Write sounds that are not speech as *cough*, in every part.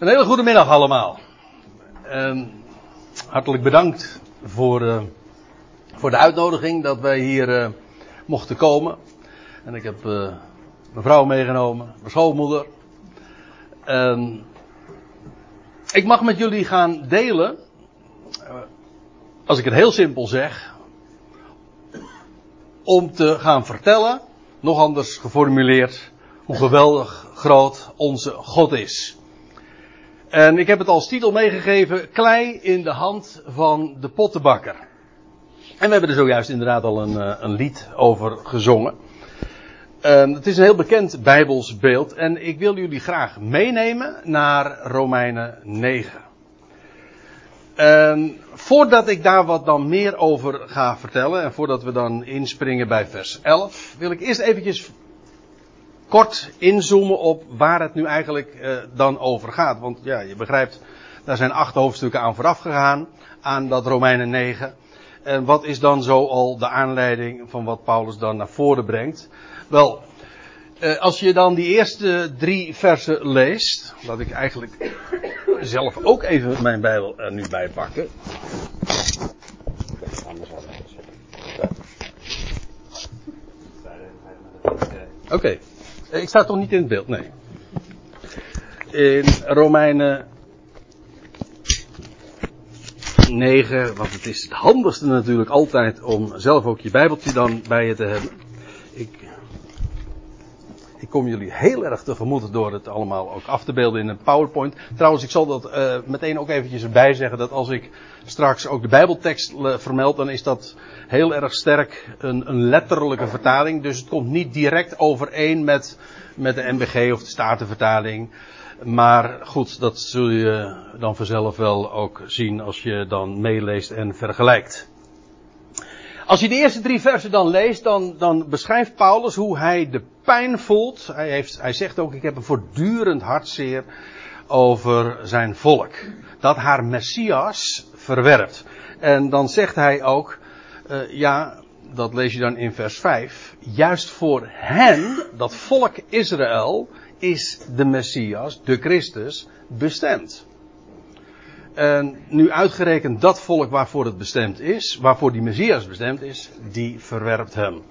Een hele goede middag allemaal. En hartelijk bedankt voor, uh, voor de uitnodiging dat wij hier uh, mochten komen. En ik heb uh, mijn vrouw meegenomen, mijn schoonmoeder. En ik mag met jullie gaan delen, als ik het heel simpel zeg, om te gaan vertellen, nog anders geformuleerd, hoe geweldig groot onze God is. En ik heb het als titel meegegeven: Klei in de hand van de pottenbakker. En we hebben er zojuist inderdaad al een, eh, een lied over gezongen. En het is een heel bekend Bijbels beeld en ik wil jullie graag meenemen naar Romeinen 9. En voordat ik daar wat dan meer over ga vertellen en voordat we dan inspringen bij vers 11, wil ik eerst eventjes kort inzoomen op waar het nu eigenlijk uh, dan over gaat. Want ja, je begrijpt, daar zijn acht hoofdstukken aan vooraf gegaan, aan dat Romeinen 9. En wat is dan zo al de aanleiding van wat Paulus dan naar voren brengt? Wel, uh, als je dan die eerste drie versen leest, laat ik eigenlijk zelf ook even mijn Bijbel er nu bij pakken. Oké. Ik sta toch niet in het beeld, nee. In Romeinen 9, want het is het handigste natuurlijk altijd om zelf ook je Bijbeltje dan bij je te hebben. Ik, kom jullie heel erg tegemoet door het allemaal ook af te beelden in een PowerPoint. Trouwens, ik zal dat uh, meteen ook eventjes erbij zeggen dat als ik straks ook de Bijbeltekst vermeld, dan is dat heel erg sterk een, een letterlijke vertaling. Dus het komt niet direct overeen met, met de MBG of de Statenvertaling. Maar goed, dat zul je dan vanzelf wel ook zien als je dan meeleest en vergelijkt. Als je de eerste drie versen dan leest, dan, dan beschrijft Paulus hoe hij de pijn voelt. Hij, heeft, hij zegt ook, ik heb een voortdurend hartzeer over zijn volk. Dat haar Messias verwerpt. En dan zegt hij ook, uh, ja, dat lees je dan in vers 5. Juist voor hen, dat volk Israël, is de Messias, de Christus, bestemd. En nu uitgerekend dat volk waarvoor het bestemd is, waarvoor die Messias bestemd is, die verwerpt hem.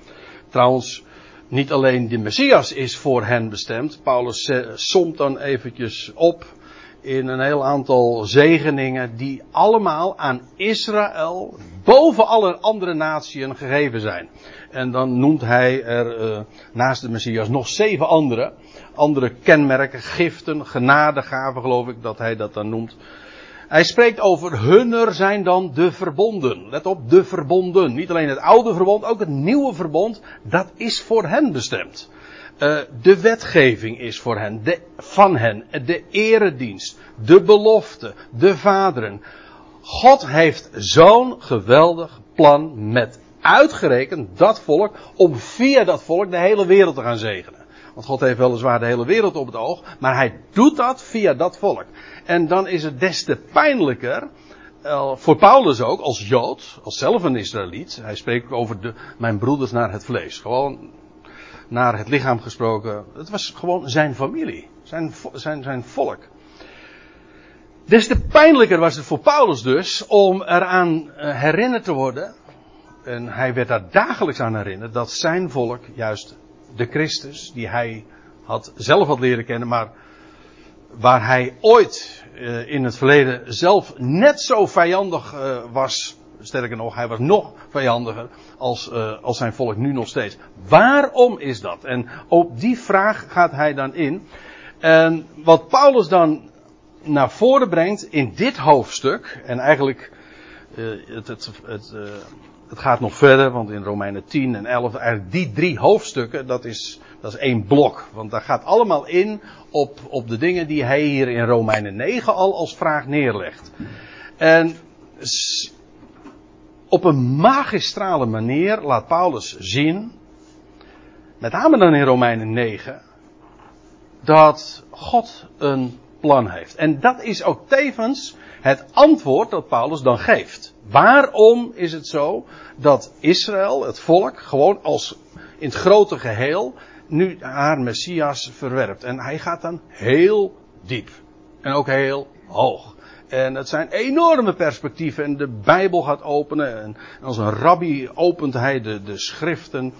Trouwens, niet alleen de Messias is voor hen bestemd. Paulus somt dan eventjes op in een heel aantal zegeningen die allemaal aan Israël boven alle andere naties gegeven zijn. En dan noemt hij er uh, naast de Messias nog zeven andere, andere kenmerken, giften, genadegaven geloof ik dat hij dat dan noemt. Hij spreekt over hunner zijn dan de verbonden. Let op, de verbonden. Niet alleen het oude verbond, ook het nieuwe verbond. Dat is voor hen bestemd. Uh, de wetgeving is voor hen, de, van hen, de eredienst, de belofte, de vaderen. God heeft zo'n geweldig plan met uitgerekend dat volk, om via dat volk de hele wereld te gaan zegenen. Want God heeft weliswaar de hele wereld op het oog, maar hij doet dat via dat volk. En dan is het des te pijnlijker, uh, voor Paulus ook, als Jood, als zelf een Israëliet. Hij spreekt over de, mijn broeders naar het vlees. Gewoon naar het lichaam gesproken. Het was gewoon zijn familie, zijn, zijn, zijn volk. Des te pijnlijker was het voor Paulus dus om eraan eh, herinnerd te worden. En hij werd daar dagelijks aan herinnerd dat zijn volk juist de Christus, die hij had, zelf had leren kennen, maar waar hij ooit uh, in het verleden zelf net zo vijandig uh, was. Sterker nog, hij was nog vijandiger als, uh, als zijn volk nu nog steeds. Waarom is dat? En op die vraag gaat hij dan in. En wat Paulus dan naar voren brengt in dit hoofdstuk, en eigenlijk het, het, het, het gaat nog verder, want in Romeinen 10 en 11, eigenlijk die drie hoofdstukken, dat is, dat is één blok. Want daar gaat allemaal in op, op de dingen die hij hier in Romeinen 9 al als vraag neerlegt. En op een magistrale manier laat Paulus zien, met name dan in Romeinen 9, dat God een plan heeft. En dat is ook tevens het antwoord dat Paulus dan geeft. Waarom is het zo dat Israël, het volk, gewoon als in het grote geheel, nu haar Messias verwerpt? En hij gaat dan heel diep. En ook heel hoog. En het zijn enorme perspectieven. En de Bijbel gaat openen. En als een rabbi opent hij de, de schriften.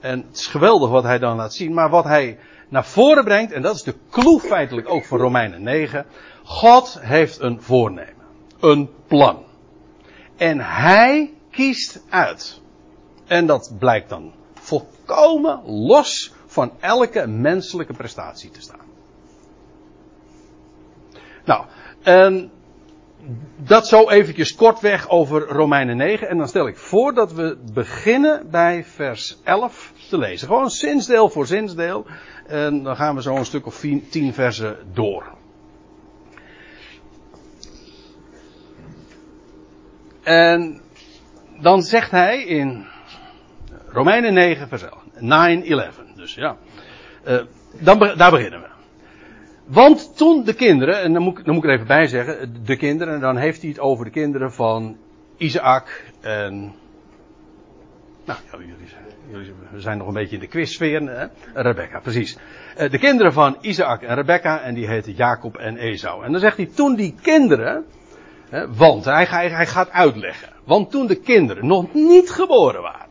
En het is geweldig wat hij dan laat zien. Maar wat hij naar voren brengt, en dat is de clue feitelijk ook van Romeinen 9. God heeft een voornemen. Een plan. En hij kiest uit. En dat blijkt dan volkomen los van elke menselijke prestatie te staan. Nou, en dat zo eventjes kortweg over Romeinen 9. En dan stel ik voor dat we beginnen bij vers 11 te lezen. Gewoon zinsdeel voor zinsdeel. En dan gaan we zo een stuk of tien versen door. En dan zegt hij in Romeinen 9 vers 11. 9-11. Dus ja. Uh, dan, daar beginnen we. Want toen de kinderen, en dan moet, dan moet ik er even bij zeggen, de kinderen, dan heeft hij het over de kinderen van Isaac en. Nou, jullie, jullie zijn nog een beetje in de quizsfeer, hè? Rebecca, precies. Uh, de kinderen van Isaac en Rebecca, en die heten Jacob en Esau. En dan zegt hij, toen die kinderen, want hij, gaat uitleggen, want toen de kinderen nog niet geboren waren.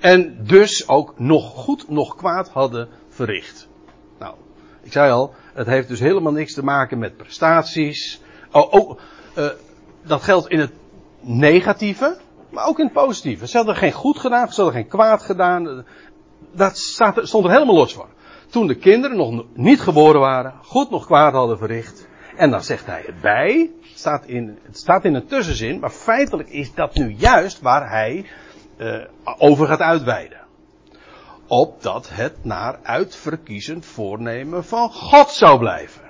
En dus ook nog goed, nog kwaad hadden verricht. Ik zei al, het heeft dus helemaal niks te maken met prestaties. Oh, oh uh, dat geldt in het negatieve, maar ook in het positieve. Ze hadden geen goed gedaan, ze hadden geen kwaad gedaan. Dat stond er helemaal los van. Toen de kinderen nog niet geboren waren, goed nog kwaad hadden verricht. En dan zegt hij het staat in, het staat in een tussenzin, maar feitelijk is dat nu juist waar hij uh, over gaat uitweiden opdat het naar uitverkiezend voornemen van God zou blijven.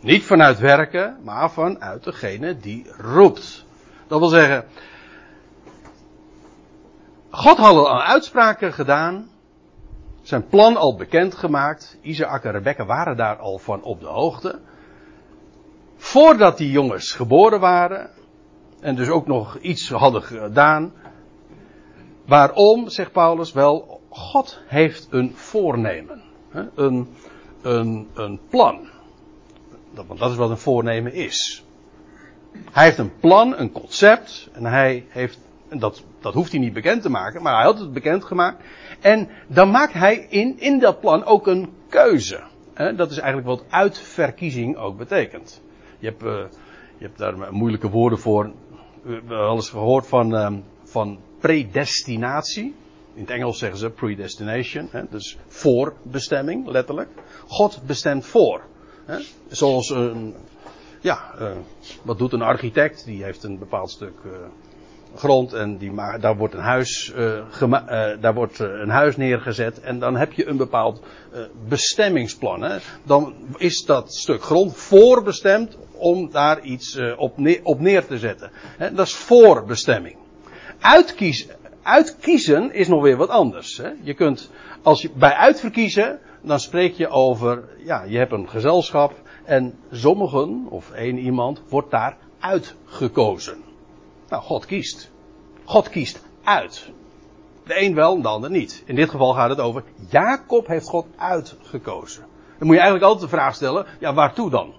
Niet vanuit werken, maar vanuit degene die roept. Dat wil zeggen, God had al uitspraken gedaan, zijn plan al bekendgemaakt. Isaac en Rebecca waren daar al van op de hoogte. Voordat die jongens geboren waren, en dus ook nog iets hadden gedaan, Waarom, zegt Paulus, wel, God heeft een voornemen. Een, een, een plan. Want dat is wat een voornemen is. Hij heeft een plan, een concept. En hij heeft, dat, dat hoeft hij niet bekend te maken, maar hij had het bekend gemaakt. En dan maakt hij in, in dat plan ook een keuze. Dat is eigenlijk wat uitverkiezing ook betekent. Je hebt, uh, je hebt daar moeilijke woorden voor. We hebben wel eens gehoord van, uh, van predestinatie. In het Engels zeggen ze predestination, hè, dus voorbestemming, letterlijk. God bestemt voor. Hè. Zoals een, ja, uh, wat doet een architect? Die heeft een bepaald stuk grond en die daar wordt een huis, uh, daar wordt een huis neergezet en dan heb je een bepaald bestemmingsplan. Hè. Dan is dat stuk grond voorbestemd om daar iets op, op neer te zetten. Hè. Dat is voorbestemming uitkiezen, uitkiezen is nog weer wat anders. Hè? Je kunt, als je bij uitverkiezen, dan spreek je over, ja, je hebt een gezelschap en sommigen, of één iemand, wordt daar uitgekozen. Nou, God kiest. God kiest uit. De een wel, de ander niet. In dit geval gaat het over, Jacob heeft God uitgekozen. Dan moet je eigenlijk altijd de vraag stellen, ja, waartoe dan?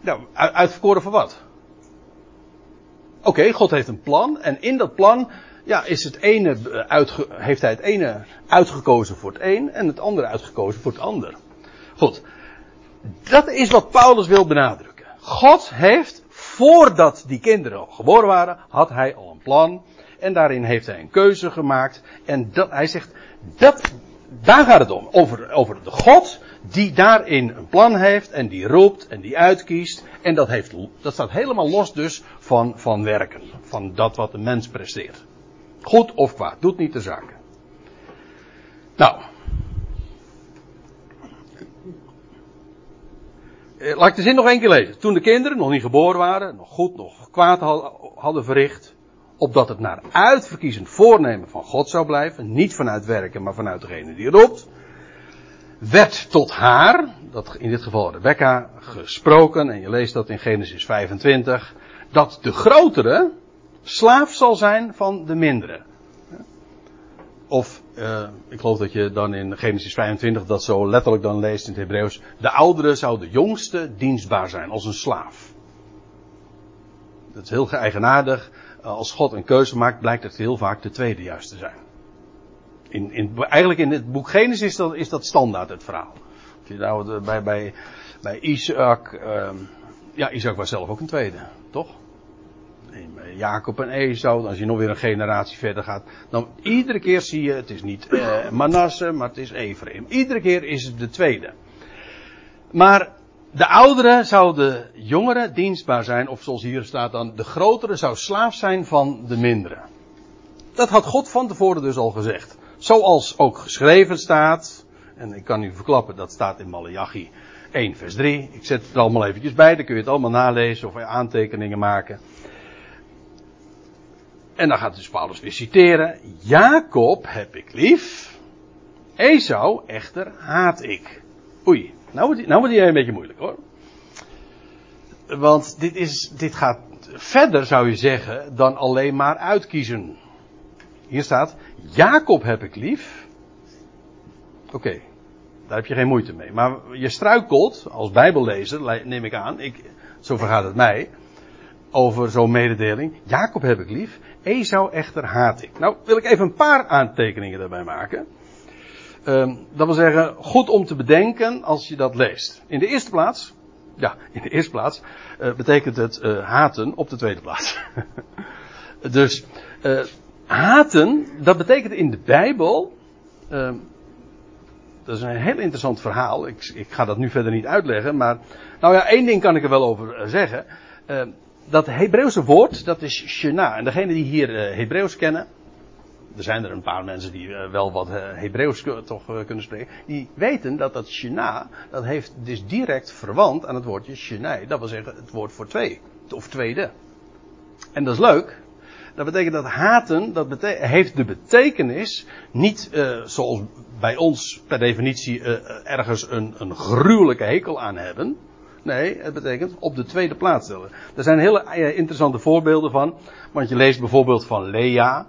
Nou, uitverkoren voor wat? Oké, God heeft een plan. En in dat plan ja, is het ene eh, heeft hij het ene uitgekozen voor het een en het andere uitgekozen voor het ander. Goed. Dat is wat Paulus wil benadrukken. God heeft, voordat die kinderen geboren waren, had hij al een plan. En daarin heeft hij een keuze gemaakt. En dat, hij zegt, dat, daar gaat het om. Over, over de God die daarin een plan heeft en die roept en die uitkiest. En dat, heeft, dat staat helemaal los dus van, van werken. Van dat wat de mens presteert. Goed of kwaad, doet niet de zaken. Nou. Laat ik de zin nog één keer lezen. Toen de kinderen nog niet geboren waren, nog goed, nog kwaad hadden verricht. Opdat het naar uitverkiezend voornemen van God zou blijven. Niet vanuit werken, maar vanuit degene die roept werd tot haar, dat in dit geval Rebecca, gesproken, en je leest dat in Genesis 25, dat de grotere slaaf zal zijn van de mindere. Of Uh, ik geloof dat je dan in Genesis 25 dat zo letterlijk dan leest in het Hebreeuws. De oudere zou de jongste dienstbaar zijn als een slaaf. Dat is heel eigenaardig. Als God een keuze maakt, blijkt het heel vaak de tweede juist te zijn. In, in, eigenlijk in het boek Genesis is dat, is dat standaard het verhaal. Nou bij, bij, bij Isaac, uh, ja, Isaac was zelf ook een tweede, toch? Jacob en Esau, als je nog weer een generatie verder gaat, dan iedere keer zie je, het is niet uh, Manasse, maar het is Ephraim. Iedere keer is het de tweede. Maar de oudere zou de jongere dienstbaar zijn, of zoals hier staat dan, de grotere zou slaaf zijn van de mindere. Dat had God van tevoren dus al gezegd. Zoals ook geschreven staat, en ik kan u verklappen, dat staat in Malachi 1 vers 3. Ik zet het er allemaal eventjes bij, dan kun je het allemaal nalezen of aantekeningen maken. En dan gaat dus Paulus weer citeren. Jacob heb ik lief. Esau echter haat ik. Oei, nou wordt, nou wordt een beetje moeilijk hoor. Want dit, is, dit gaat verder zou je zeggen dan alleen maar uitkiezen. Hier staat, Jacob heb ik lief. Oké, daar heb je geen moeite mee. Maar je struikelt als bijbellezer, neem ik aan, ik, zo vergaat het mij, over zo'n mededeling. Jacob heb ik lief, Esau echter haat ik. Nou wil ik even een paar aantekeningen daarbij maken. Um, dat wil zeggen, goed om te bedenken als je dat leest. In de eerste plaats, ja, in de eerste plaats uh, betekent het uh, haten op de tweede plaats. *laughs* dus uh, haten, dat betekent in de Bijbel. Uh, dat is een heel interessant verhaal. Ik, ik, ga dat nu verder niet uitleggen, maar nou ja, één ding kan ik er wel over zeggen. Dat Hebreeuwse woord, dat is shena. En degene die hier uh, Hebreeuws kennen, er zijn er een paar mensen die uh, wel wat uh, Hebreeuws toch kunnen spreken, die weten dat dat shena, dat heeft dus direct verwant aan het woordje shenai. Dat wil zeggen het woord voor twee, of tweede. En dat is leuk. Dat betekent dat haten, dat heeft de betekenis niet zoals bij ons per definitie ergens een, een gruwelijke hekel aan hebben. Nee, het betekent op de tweede plaats stellen. Er zijn hele eh, interessante voorbeelden van. Want je leest bijvoorbeeld van Lea.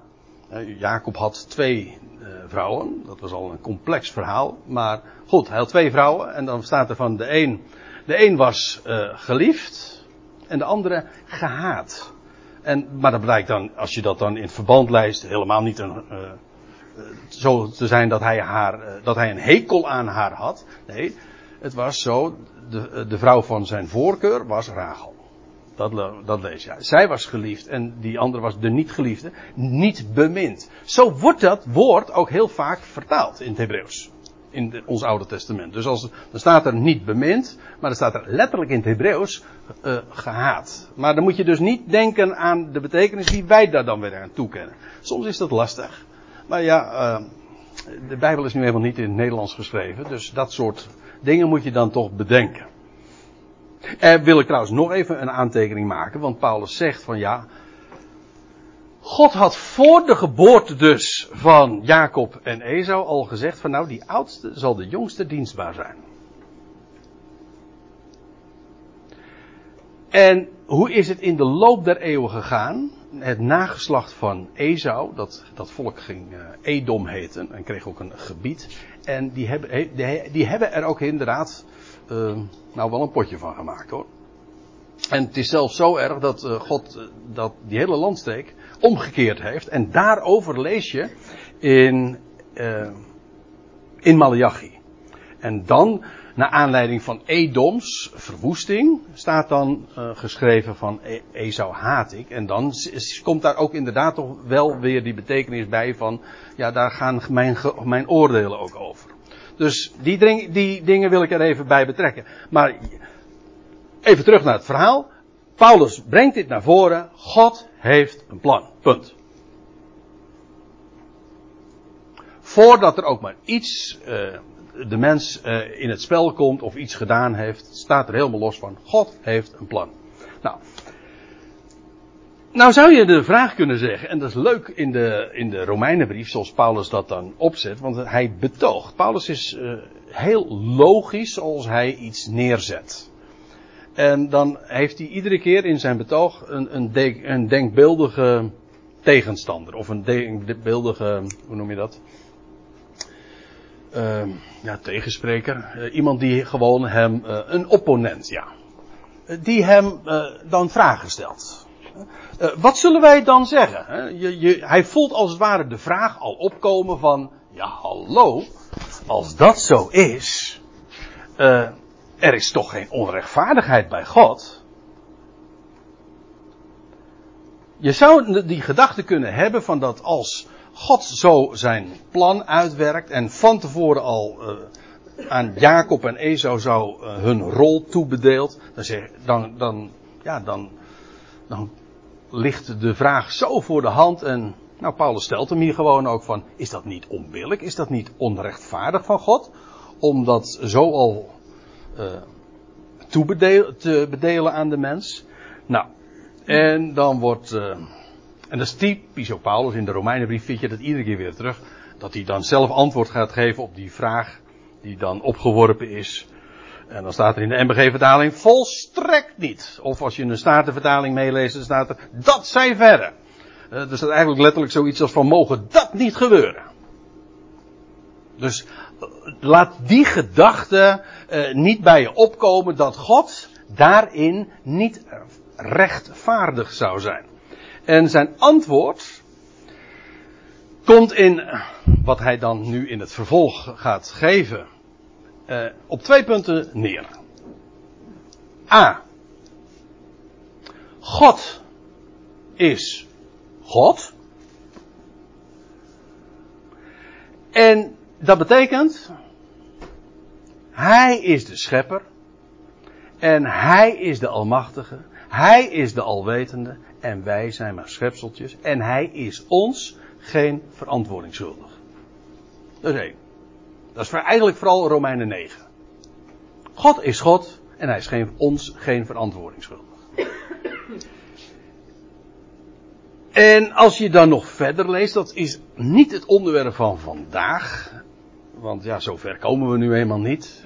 Eh, Jacob had twee uh, vrouwen. Dat was al een complex verhaal. Maar goed, hij had twee vrouwen. En dan staat er van de een. De een was geliefd. En de andere gehaat. En, maar dat blijkt dan, als je dat dan in verband lijst, helemaal niet een, zo te zijn dat hij, haar, dat hij een hekel aan haar had. Nee, het was zo, de, de vrouw van zijn voorkeur was Rachel. Dat, dat lees je. Zij was geliefd en die andere was de niet geliefde, niet bemind. Zo wordt dat woord ook heel vaak vertaald in het Hebreeuws. In ons Oude Testament. Dus als, dan staat er niet bemind, maar dan staat er letterlijk in het Hebreeuws uh, gehaat. Maar dan moet je dus niet denken aan de betekenis die wij daar dan weer aan toekennen. Soms is dat lastig. Maar ja, uh, de Bijbel is nu helemaal niet in het Nederlands geschreven, dus dat soort dingen moet je dan toch bedenken. En wil ik trouwens nog even een aantekening maken, want Paulus zegt van ja, God had voor de geboorte dus van Jacob en Esau al gezegd van nou die oudste zal de jongste dienstbaar zijn. En hoe is het in de loop der eeuwen gegaan? Het nageslacht van Esau, dat, dat volk ging uh, Edom heten en kreeg ook een gebied. En die hebben, die hebben er ook inderdaad uh, nou wel een potje van gemaakt hoor. En het is zelfs zo erg dat uh, God uh, dat die hele landstreek omgekeerd heeft. En daarover lees je in, in Malachi. En dan, naar aanleiding van Edoms verwoesting, staat dan geschreven van e Esau haat ik. En dan komt daar ook inderdaad toch wel weer die betekenis bij van, ja daar gaan mijn, mijn oordelen ook over. Dus die, die dingen wil ik er even bij betrekken. Maar even terug naar het verhaal. Paulus brengt dit naar voren. God heeft een plan. Punt. Voordat er ook maar iets uh, de mens uh, in het spel komt of iets gedaan heeft, staat er helemaal los van. God heeft een plan. Nou, nou zou je de vraag kunnen zeggen, en dat is leuk in de, in de Romeinenbrief, zoals Paulus dat dan opzet, want hij betoogt. Paulus is uh, heel logisch als hij iets neerzet. En dan heeft hij iedere keer in zijn betoog een, een, een denkbeeldige tegenstander, of een denkbeeldige, hoe noem je dat? Uh, ja, tegenspreker, uh, iemand die gewoon hem, uh, een opponent, ja, die hem dan vragen stelt. wat zullen wij dan zeggen? Je, hij voelt als het ware de vraag al opkomen van, ja hallo, als dat zo is, er is toch geen onrechtvaardigheid bij God. Je zou die gedachte kunnen hebben van dat als God zo zijn plan uitwerkt en van tevoren al uh, aan Jacob en Esau zou uh, hun rol toebedeeld, dan, zeg, dan, dan, ja, dan, dan ligt de vraag zo voor de hand en nou, Paulus stelt hem hier gewoon ook van, is dat niet onbillijk? Is dat niet onrechtvaardig van God? Om dat zo al uh, toe te bedelen aan de mens? Nou, en dan wordt, en dat is typisch Paulus in de Romeinenbrief, vind je dat iedere keer weer terug. Dat hij dan zelf antwoord gaat geven op die vraag die dan opgeworpen is. En dan staat er in de MBG-vertaling volstrekt niet. Of als je een Statenvertaling meeleest, dan staat er dat zij verre. Uh, er staat eigenlijk letterlijk zoiets als van mogen dat niet gebeuren. Dus uh, laat die gedachte uh, niet bij je opkomen dat God daarin niet rechtvaardig zou zijn. En zijn antwoord komt in wat hij dan nu in het vervolg gaat geven uh, op twee punten neer. A. God is God. En dat betekent, Hij is de schepper. En Hij is de Almachtige. Hij is de Alwetende en wij zijn maar schepseltjes. En Hij is ons geen verantwoording schuldig. Dat is één. Dat is eigenlijk vooral Romeinen 9. God is God en Hij is geen, ons geen verantwoording schuldig. En als je dan nog verder leest, dat is niet het onderwerp van vandaag. Want ja, zover komen we nu eenmaal niet.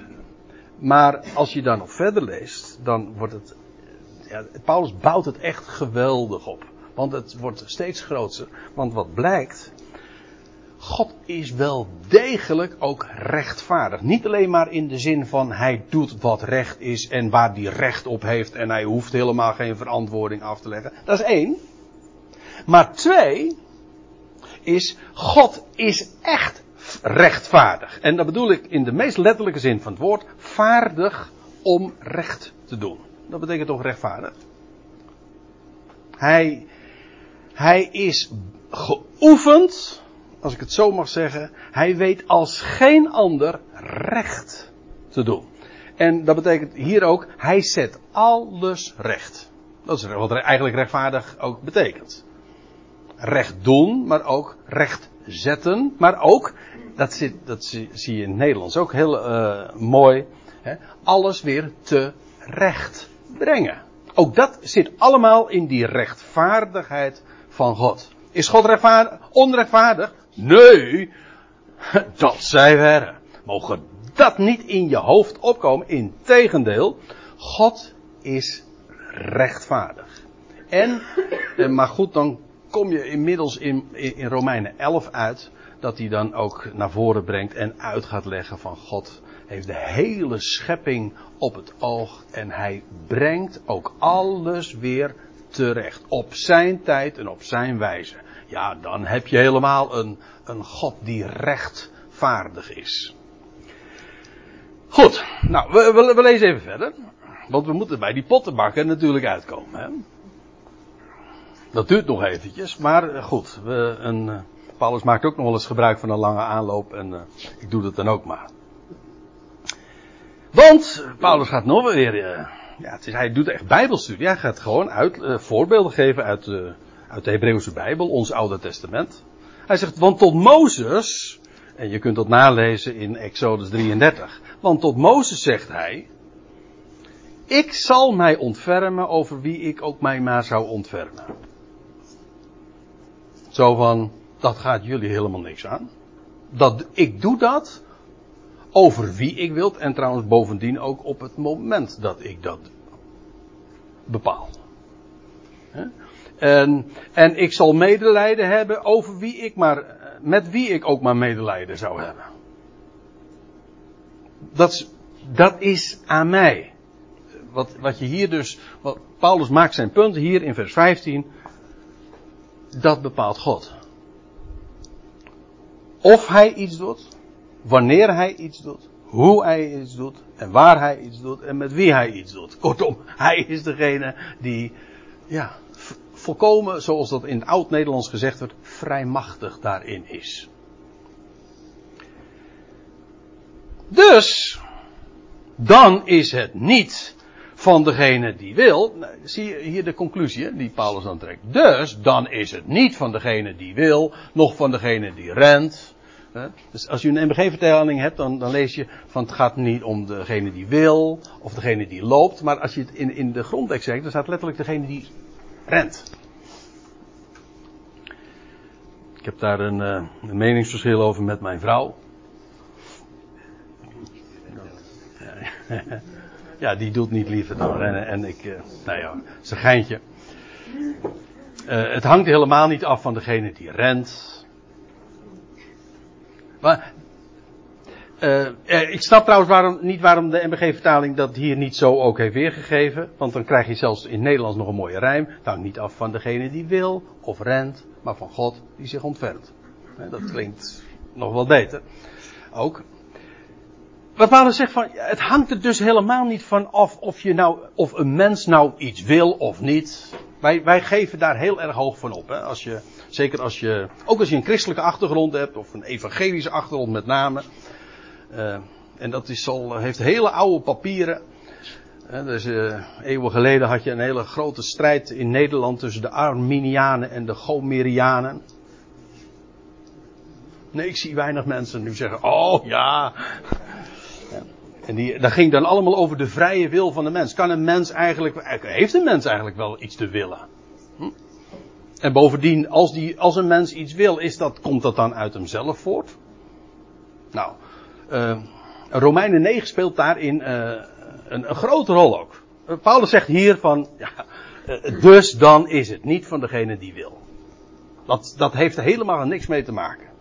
Maar als je dan nog verder leest, dan wordt het Paulus bouwt het echt geweldig op. Want het wordt steeds groter. Want wat blijkt. God is wel degelijk ook rechtvaardig. Niet alleen maar in de zin van hij doet wat recht is en waar hij recht op heeft en hij hoeft helemaal geen verantwoording af te leggen. Dat is één. Maar twee is God is echt rechtvaardig. En dat bedoel ik in de meest letterlijke zin van het woord vaardig om recht te doen. Dat betekent toch rechtvaardig? Hij, hij is geoefend, als ik het zo mag zeggen. Hij weet als geen ander recht te doen. En dat betekent hier ook, hij zet alles recht. Dat is wat eigenlijk rechtvaardig ook betekent. Recht doen, maar ook recht zetten. Maar ook, dat, dat zie, je in het Nederlands ook heel uh, mooi, hè, alles weer te recht brengen. Ook dat zit allemaal in die rechtvaardigheid van God. Is God rechtvaardig, onrechtvaardig? Nee, *laughs* dat zij verre. Mogen dat niet in je hoofd opkomen. Integendeel, God is rechtvaardig. En, eh, maar goed, dan kom je inmiddels in, in Romeinen 11 uit. Dat hij dan ook naar voren brengt en uit gaat leggen van God heeft de hele schepping op het oog en hij brengt ook alles weer terecht. Op zijn tijd en op zijn wijze. Ja, dan heb je helemaal een, een God die rechtvaardig is. Goed, nou, we, we, lezen even verder. Want we moeten bij die pottenbakken natuurlijk uitkomen. Hè? Dat duurt nog eventjes, maar eh, goed. We, een, eh, Paulus maakt ook nog wel eens gebruik van een lange aanloop en uh, ik doe dat dan ook maar. Want Paulus gaat nog weer. Uh, ja, het is, hij doet echt Bijbelstudie. Hij gaat gewoon uit, uh, voorbeelden geven uit, uit de Hebreeuwse Bijbel, ons Oude Testament. Hij zegt, want tot Mozes, en je kunt dat nalezen in Exodus 33. Want tot Mozes zegt hij, ik zal mij ontfermen over wie ik ook mij maar zou ontfermen. Zo van, dat gaat jullie helemaal niks aan. Dat, ik doe dat over wie ik wil en trouwens bovendien ook op het moment dat ik dat bepaal. En, en ik zal medelijden hebben over wie ik maar, met wie ik ook maar medelijden zou hebben. Dat is, dat is aan mij. Wat, wat je hier dus, wat Paulus maakt zijn punt hier in vers 15. Dat bepaalt God. Of hij iets doet, wanneer hij iets doet, hoe hij iets doet en waar hij iets doet en met wie hij iets doet. Kortom, hij is degene die, ja, volkomen, zoals dat in het oud-Nederlands gezegd wordt, vrijmachtig daarin is. Dus, dan is het niet van degene die wil. Nou, zie je hier de conclusie die Paulus dan trekt. Dus, dan is het niet van degene die wil, nog van degene die rent. Dus als je een MBG-vertaling hebt, dan, dan, lees je van het gaat niet om degene die wil of degene die loopt. Maar als je het in, in de grondtekst zegt, dan staat letterlijk degene die rent. Ik heb daar een, uh, een meningsverschil over met mijn vrouw. ja, die doet niet liever dan rennen. En ik, uh, nou ja, het geintje. Uh, het hangt helemaal niet af van degene die rent. Maar, uh, ik snap trouwens waarom, niet waarom de MBG-vertaling dat hier niet zo ook heeft weergegeven. Want dan krijg je zelfs in Nederlands nog een mooie rijm. Het hangt niet af van degene die wil of rent, maar van God die zich ontfermt. Dat klinkt nog wel beter. Ook. Wat Paulus zegt van, het hangt er dus helemaal niet van af of je nou, of een mens nou iets wil of niet. Wij, wij geven daar heel erg hoog van op. Hè? Als je, zeker als je, ook als je een christelijke achtergrond hebt, of een evangelische achtergrond met name. Uh, en dat is al, heeft hele oude papieren. Dus eeuwen geleden had je een hele grote strijd in Nederland tussen de Arminianen en de Gomerianen. Nee, ik zie weinig mensen nu zeggen, oh ja. En die, dat ging dan allemaal over de vrije wil van de mens. Kan een mens eigenlijk, heeft een mens eigenlijk wel iets te willen? Hm? En bovendien, als, die, als een mens iets wil, is dat, komt dat dan uit hemzelf voort? Nou, uh, Romeinen 9 speelt daarin uh, een, een, grote rol ook. Uh, Paulus zegt hier van, ja, dus dan is het niet van degene die wil. Dat, dat heeft helemaal niks mee te maken.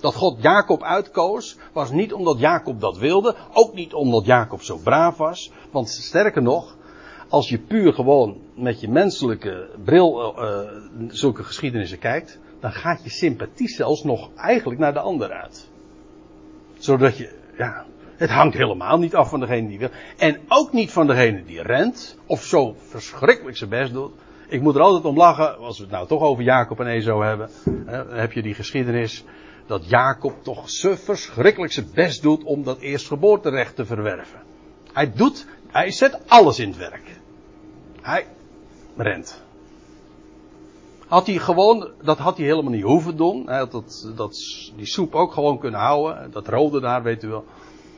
Dat God Jacob uitkoos, was niet omdat Jacob dat wilde, ook niet omdat Jacob zo braaf was. Want sterker nog, als je puur gewoon met je menselijke bril uh, zulke geschiedenissen kijkt, dan gaat je sympathie zelfs nog eigenlijk naar de ander uit. Zodat je, ja, het hangt helemaal niet af van degene die wil. En ook niet van degene die rent, of zo verschrikkelijk zijn best doet. Ik moet er altijd om lachen, als we het nou toch over Jacob en Ezo hebben. Hè, heb je die geschiedenis dat Jacob toch zo verschrikkelijk zijn best doet om dat eerstgeboorterecht te verwerven. Hij doet, hij zet alles in het werk. Hij rent. Had hij gewoon, dat had hij helemaal niet hoeven doen. Hij had dat, dat, die soep ook gewoon kunnen houden. Dat rode daar, weet u wel.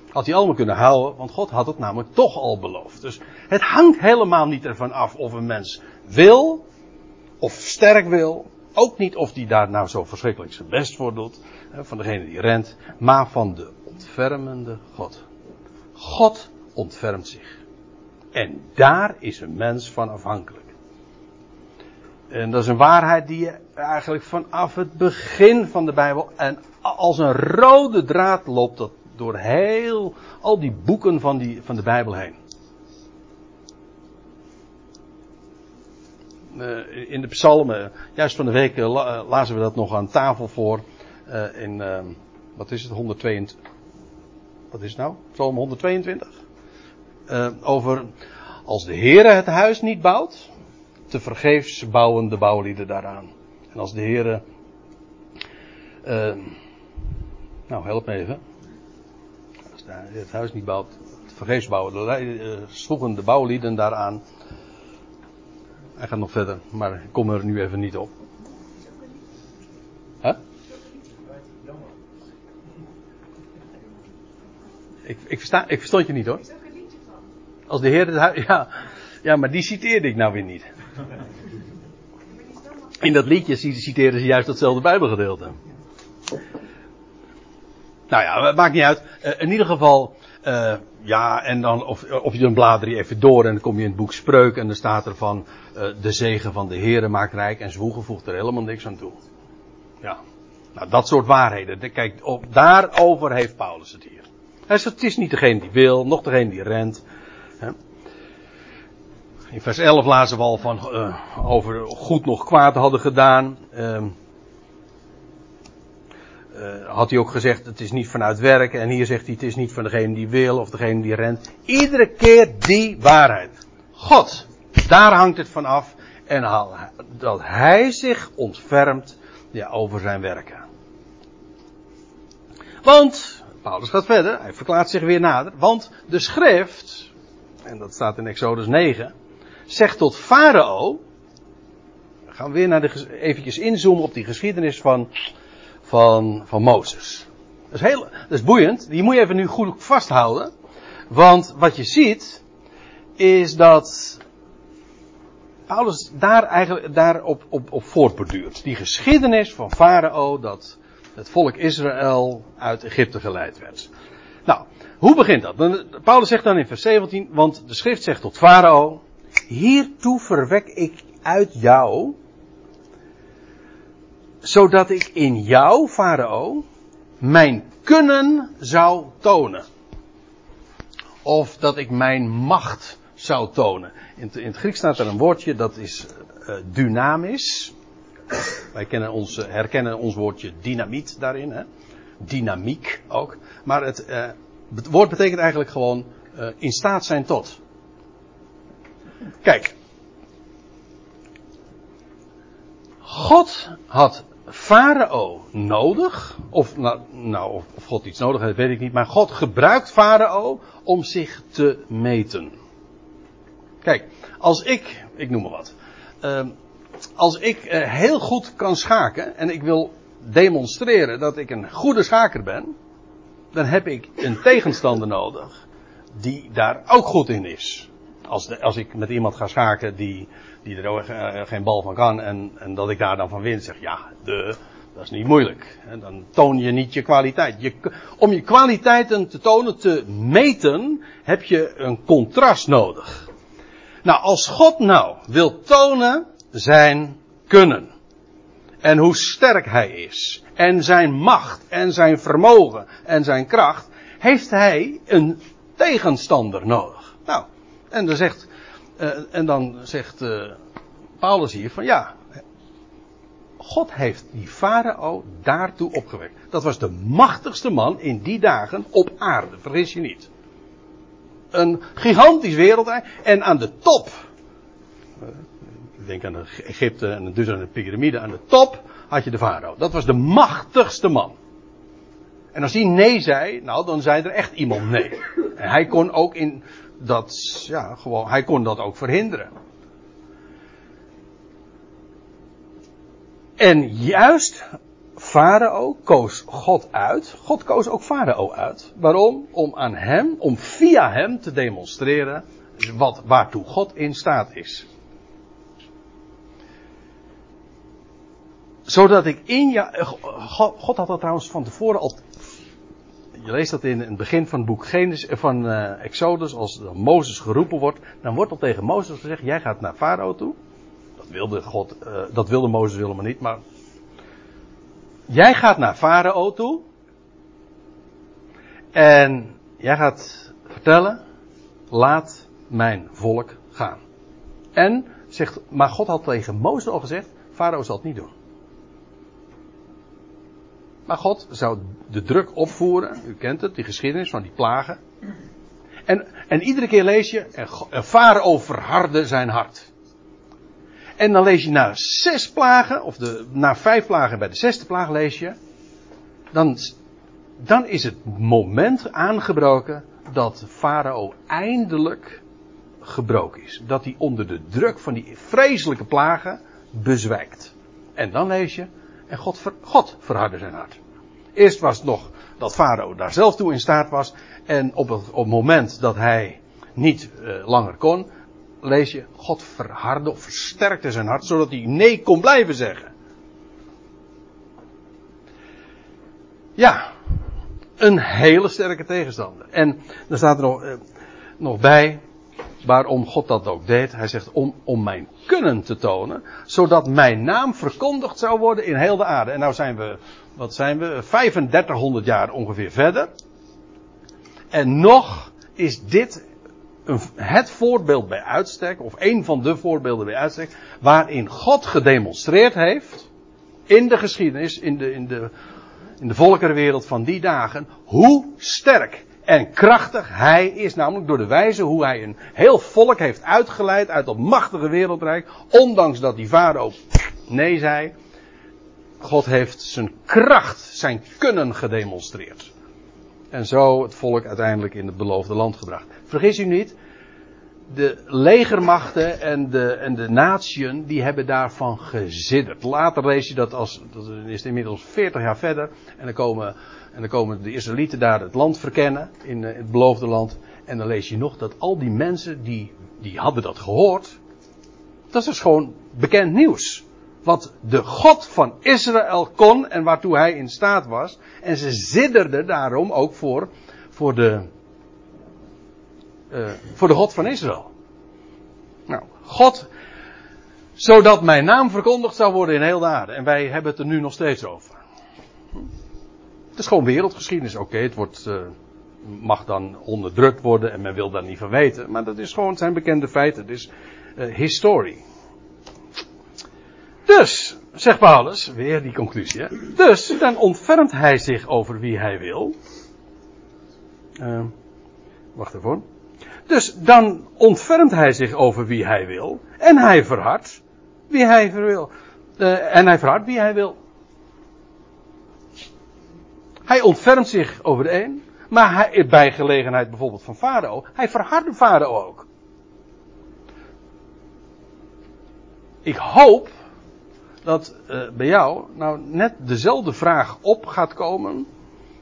Had hij allemaal kunnen houden, want God had het namelijk toch al beloofd. Dus het hangt helemaal niet ervan af of een mens wil, of sterk wil. Ook niet of hij daar nou zo verschrikkelijk zijn best voor doet van degene die rent, maar van de ontfermende God. God ontfermt zich. En daar is een mens van afhankelijk. En dat is een waarheid die je eigenlijk vanaf het begin van de Bijbel en als een rode draad loopt dat door heel al die boeken van, die, van de Bijbel heen. In de psalmen, juist van de week uh, lazen we dat nog aan tafel voor in, wat is het, 122, wat is het nou? Psalm 122. Uh, over, als de Heere het huis niet bouwt, te vergeefs bouwen de bouwlieden daaraan. En als de Heere, nou help me even. Als de, het huis niet bouwt, te vergeefs bouwen, de, sloegen de bouwlieden daaraan. Hij gaat nog verder, maar ik kom er nu even niet op. Huh? Ik, ik, versta, ik verstond je niet hoor. Als de Heer het huis. Ja, ja, maar die citeerde ik nou weer niet. In dat liedje citeren ze juist datzelfde Bijbelgedeelte. Nou ja, maakt niet uit. Uh, in ieder geval, uh, ja, en dan, of, of je dan blader je even door en dan kom je in het boek Spreuk en dan staat er van, de zegen van de Heere maakt rijk en zwoegen voegt er helemaal niks aan toe. Ja. Nou, dat soort waarheden. Kijk, op, daarover heeft Paulus het hier. Hij zegt, het is niet degene die wil, nog degene die rent. In vers 11 lazen we al van uh, over goed nog kwaad hadden gedaan. Uh, uh, had hij ook gezegd, het is niet vanuit werk. En hier zegt hij, het is niet van degene die wil of degene die rent. Iedere keer die waarheid. God, daar hangt het van af. En dat hij zich ontfermt ja, over zijn werken. Want, Paulus gaat verder, hij verklaart zich weer nader. Want de schrift, en dat staat in Exodus 9, zegt tot Farao. Gaan we weer naar de, eventjes inzoomen op die geschiedenis van van, van Mozes. Dat is, heel, dat is boeiend. Die moet je even nu goed vasthouden. Want wat je ziet, is dat Paulus daar eigenlijk daarop op, op voortborduurt. Die geschiedenis van Farao, dat het volk Israël uit Egypte geleid werd. Nou, hoe begint dat? Paulus zegt dan in vers 17, want de schrift zegt tot Farao, hiertoe verwek ik uit jou zodat ik in jou, Farao, mijn kunnen zou tonen. Of dat ik mijn macht zou tonen. In, in het Grieks staat er een woordje dat is uh, dynamisch. Wij kennen ons, herkennen ons woordje dynamiet daarin. Hè? Dynamiek ook. Maar het, uh, het woord betekent eigenlijk gewoon in staat zijn tot. Kijk. God had Farao nodig, of nou, nou, of God iets nodig heeft, weet ik niet, maar God gebruikt Farao om zich te meten. Kijk, als ik, ik noem maar wat, uh, als ik uh, heel goed kan schaken en ik wil demonstreren dat ik een goede schaker ben, dan heb ik een tegenstander nodig die daar ook goed in is. Als, als ik met iemand ga schaken die die er eh, geen bal van kan en, en dat ik daar dan van win, zeg ja, de, dat is niet moeilijk. Dan toon je niet je kwaliteit. Je, om je kwaliteiten te tonen, te meten, heb je een contrast nodig. Nou, als God nou wil tonen zijn kunnen. En hoe sterk hij is. En zijn macht. En zijn vermogen. En zijn kracht. Heeft hij een tegenstander nodig. Nou, en dan zegt uh, en dan zegt uh, Paulus hier van ja, God heeft die farao daartoe opgewekt. Dat was de machtigste man in die dagen op aarde, vergis je niet. Een gigantisch wereldrijk en aan de top, ik denk aan de Egypte en dus aan de piramide, aan de top had je de farao. Dat was de machtigste man. En als hij nee zei, nou dan zei er echt iemand nee. En hij kon ook in dat, ja, gewoon, hij kon dat ook verhinderen. En juist Farao koos God uit. God koos ook Farao uit. Waarom? Om aan hem, om via hem te demonstreren wat, waartoe God in staat is. Zodat ik in ja, God had dat trouwens van tevoren al je leest dat in het begin van het boek Genesis, eh, van uh, Exodus, als Mozes geroepen wordt, dan wordt al tegen Mozes gezegd, jij gaat naar Farao toe. Dat wilde God, uh, dat wilde Mozes helemaal niet, maar jij gaat naar Farao toe. En jij gaat vertellen, laat mijn volk gaan. En zegt, maar God had tegen Mozes al gezegd, Farao zal het niet doen. Maar God zou de druk opvoeren. U kent het, die geschiedenis van die plagen. En, en iedere keer lees je, en Farao verhardde zijn hart. En dan lees je na zes plagen, of de, na vijf plagen bij de zesde plaag lees je. Dan, dan is het moment aangebroken dat Farao eindelijk gebroken is. Dat hij onder de druk van die vreselijke plagen bezwijkt. En dan lees je, en God, ver, God verhardde zijn hart. Eerst was het nog dat Farao daar zelf toe in staat was. En op het, op het moment dat hij niet uh, langer kon, lees je, God verhardde of versterkte zijn hart, zodat hij nee kon blijven zeggen. Ja, een hele sterke tegenstander. En dan staat er nog, uh, nog bij, waarom God dat ook deed. Hij zegt om, om mijn kunnen te tonen, zodat mijn naam verkondigd zou worden in heel de aarde. En nou zijn we, wat zijn we, 3500 jaar ongeveer verder. En nog is dit het voorbeeld bij uitstek, of een van de voorbeelden bij uitstek, waarin God gedemonstreerd heeft, in de geschiedenis, in de, in de, in de volkerenwereld van die dagen, hoe sterk en krachtig hij is. Namelijk door de wijze hoe hij een heel volk heeft uitgeleid uit dat machtige wereldrijk, ondanks dat die farao nee zei. God heeft zijn kracht, zijn kunnen gedemonstreerd. En zo het volk uiteindelijk in het beloofde land gebracht. Vergis u niet, de legermachten en de, en de natieën, die hebben daarvan gezidderd. Later lees je dat als, dat is inmiddels 40 jaar verder, en dan komen, en dan komen de Israëlieten daar het land verkennen, in eh, het beloofde land. En dan lees je nog dat al die mensen die, die hadden dat gehoord. Dat is dus gewoon bekend nieuws wat de God van Israël kon en waartoe hij in staat was. En ze sidderden daarom ook voor, voor, de, uh, voor de God van Israël. Nou, God, zodat mijn naam verkondigd zou worden in heel de aarde. En wij hebben het er nu nog steeds over. Het is gewoon wereldgeschiedenis. Oké, het wordt, uh, mag dan onderdrukt worden en men wil daar niet van weten. Maar dat is gewoon zijn bekende feiten. Het is uh, historie. Dus, zegt Paulus, weer die conclusie. Hè? Dus, dan ontfermt hij zich over wie hij wil. Uh, wacht even. Dus dan ontfermt hij zich over wie hij wil. En hij verhardt wie hij wil. Uh, en hij verhardt wie hij wil. Hij ontfermt zich over de een. Maar hij, bij gelegenheid bijvoorbeeld van Farao. Hij verhardt Farao ook. Ik hoop dat uh, bij jou nou net dezelfde vraag op gaat komen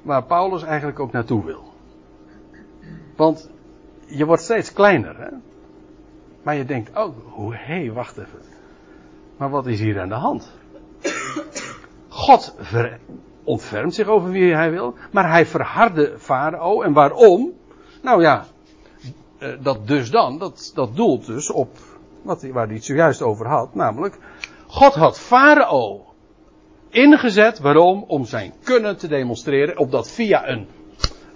waar Paulus eigenlijk ook naartoe wil. Want je wordt steeds kleiner, hè? Maar je denkt, oh, hé, hey, wacht even. Maar wat is hier aan de hand? God ontfermt zich over wie hij wil, maar hij verhardde Farao. En waarom? Nou ja, uh, dat dus dan, dat, dat doelt dus op wat, waar hij het zojuist over had, namelijk God had Farao ingezet, waarom? Om zijn kunnen te demonstreren, opdat via een,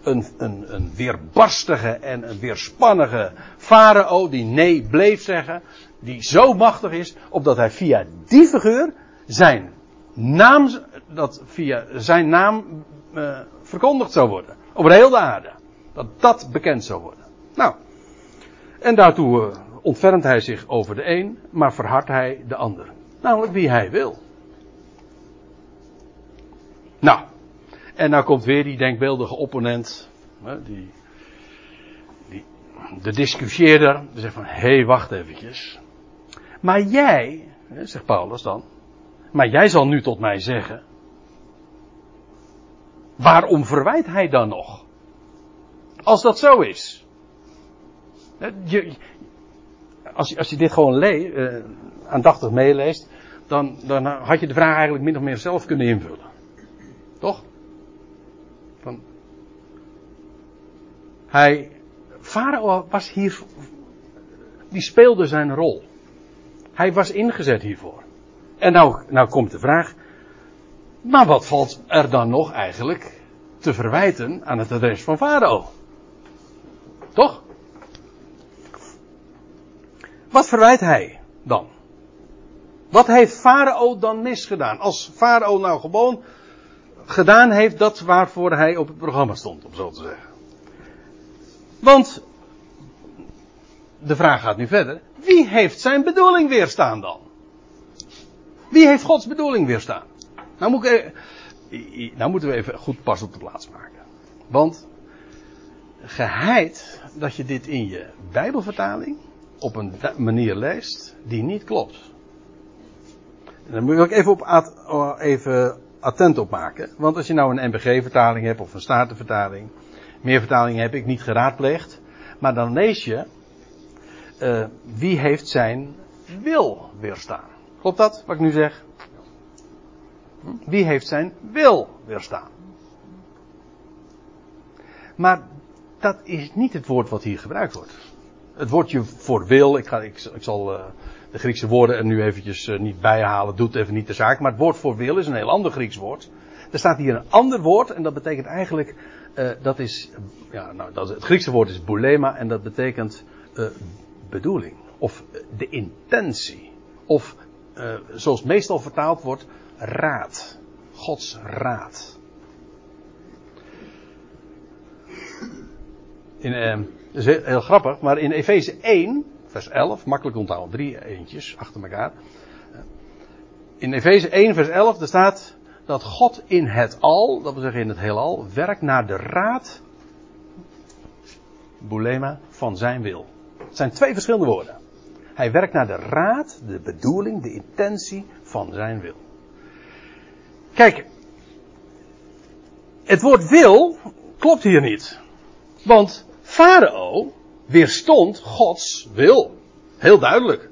een, een, een weerbarstige en een weerspannige Farao, die nee bleef zeggen, die zo machtig is, opdat hij via die figuur zijn naam, dat via zijn naam uh, verkondigd zou worden. Over heel de aarde. Dat dat bekend zou worden. Nou, en daartoe uh, ontfermt hij zich over de een, maar verhardt hij de ander. Namelijk wie hij wil. Nou, en nou komt weer die denkbeeldige opponent, die, die, de discussieerder, die zegt van, hé, hey, wacht eventjes. Maar jij, zegt Paulus dan, maar jij zal nu tot mij zeggen, waarom verwijt hij dan nog? Als dat zo is. Je, als, je, als je dit gewoon leest, uh, aandachtig meeleest, dan, dan had je de vraag eigenlijk min of meer zelf kunnen invullen. Toch? Van, hij, Farao was hier, die speelde zijn rol. Hij was ingezet hiervoor. En nou, nou komt de vraag, maar wat valt er dan nog eigenlijk te verwijten aan het adres van Farao? Toch? Wat verwijt hij dan? Wat heeft Farao dan misgedaan? Als Farao nou gewoon gedaan heeft dat waarvoor hij op het programma stond, om zo te zeggen. Want de vraag gaat nu verder. Wie heeft zijn bedoeling weerstaan dan? Wie heeft Gods bedoeling weerstaan? Nou, moet ik, nou moeten we even goed pas op de plaats maken. Want geheid dat je dit in je Bijbelvertaling op een manier leest die niet klopt. Daar moet ook even, op oh, even attent op maken. Want als je nou een NBG-vertaling hebt of een Statenvertaling. Meer vertalingen heb ik niet geraadpleegd. Maar dan lees je. Uh, wie heeft zijn wil weerstaan? Klopt dat, wat ik nu zeg? Wie heeft zijn wil weerstaan? Maar dat is niet het woord wat hier gebruikt wordt. Het woordje voor wil, ik, ga, ik, ik zal uh, de Griekse woorden er nu eventjes uh, niet bijhalen, doet even niet de zaak. Maar het woord voor wil is een heel ander Grieks woord. Er staat hier een ander woord en dat betekent eigenlijk Uh, dat is, ja, nou, dat, het Griekse woord is boulema en dat betekent uh, bedoeling. Of de intentie. Of, uh, zoals meestal vertaald wordt, raad. Gods raad. In, dat is heel, heel, grappig, maar in Efeze 1, vers 11, makkelijk onthouden, drie eentjes achter elkaar. In Efeze 1, vers 11, daar staat dat God in het al, dat wil zeggen in het heelal, werkt naar de raad, boulema, van zijn wil. Het zijn twee verschillende woorden. Hij werkt naar de raad, de bedoeling, de intentie van zijn wil. Kijk, het woord wil klopt hier niet. Want Farao weerstond Gods wil. Heel duidelijk.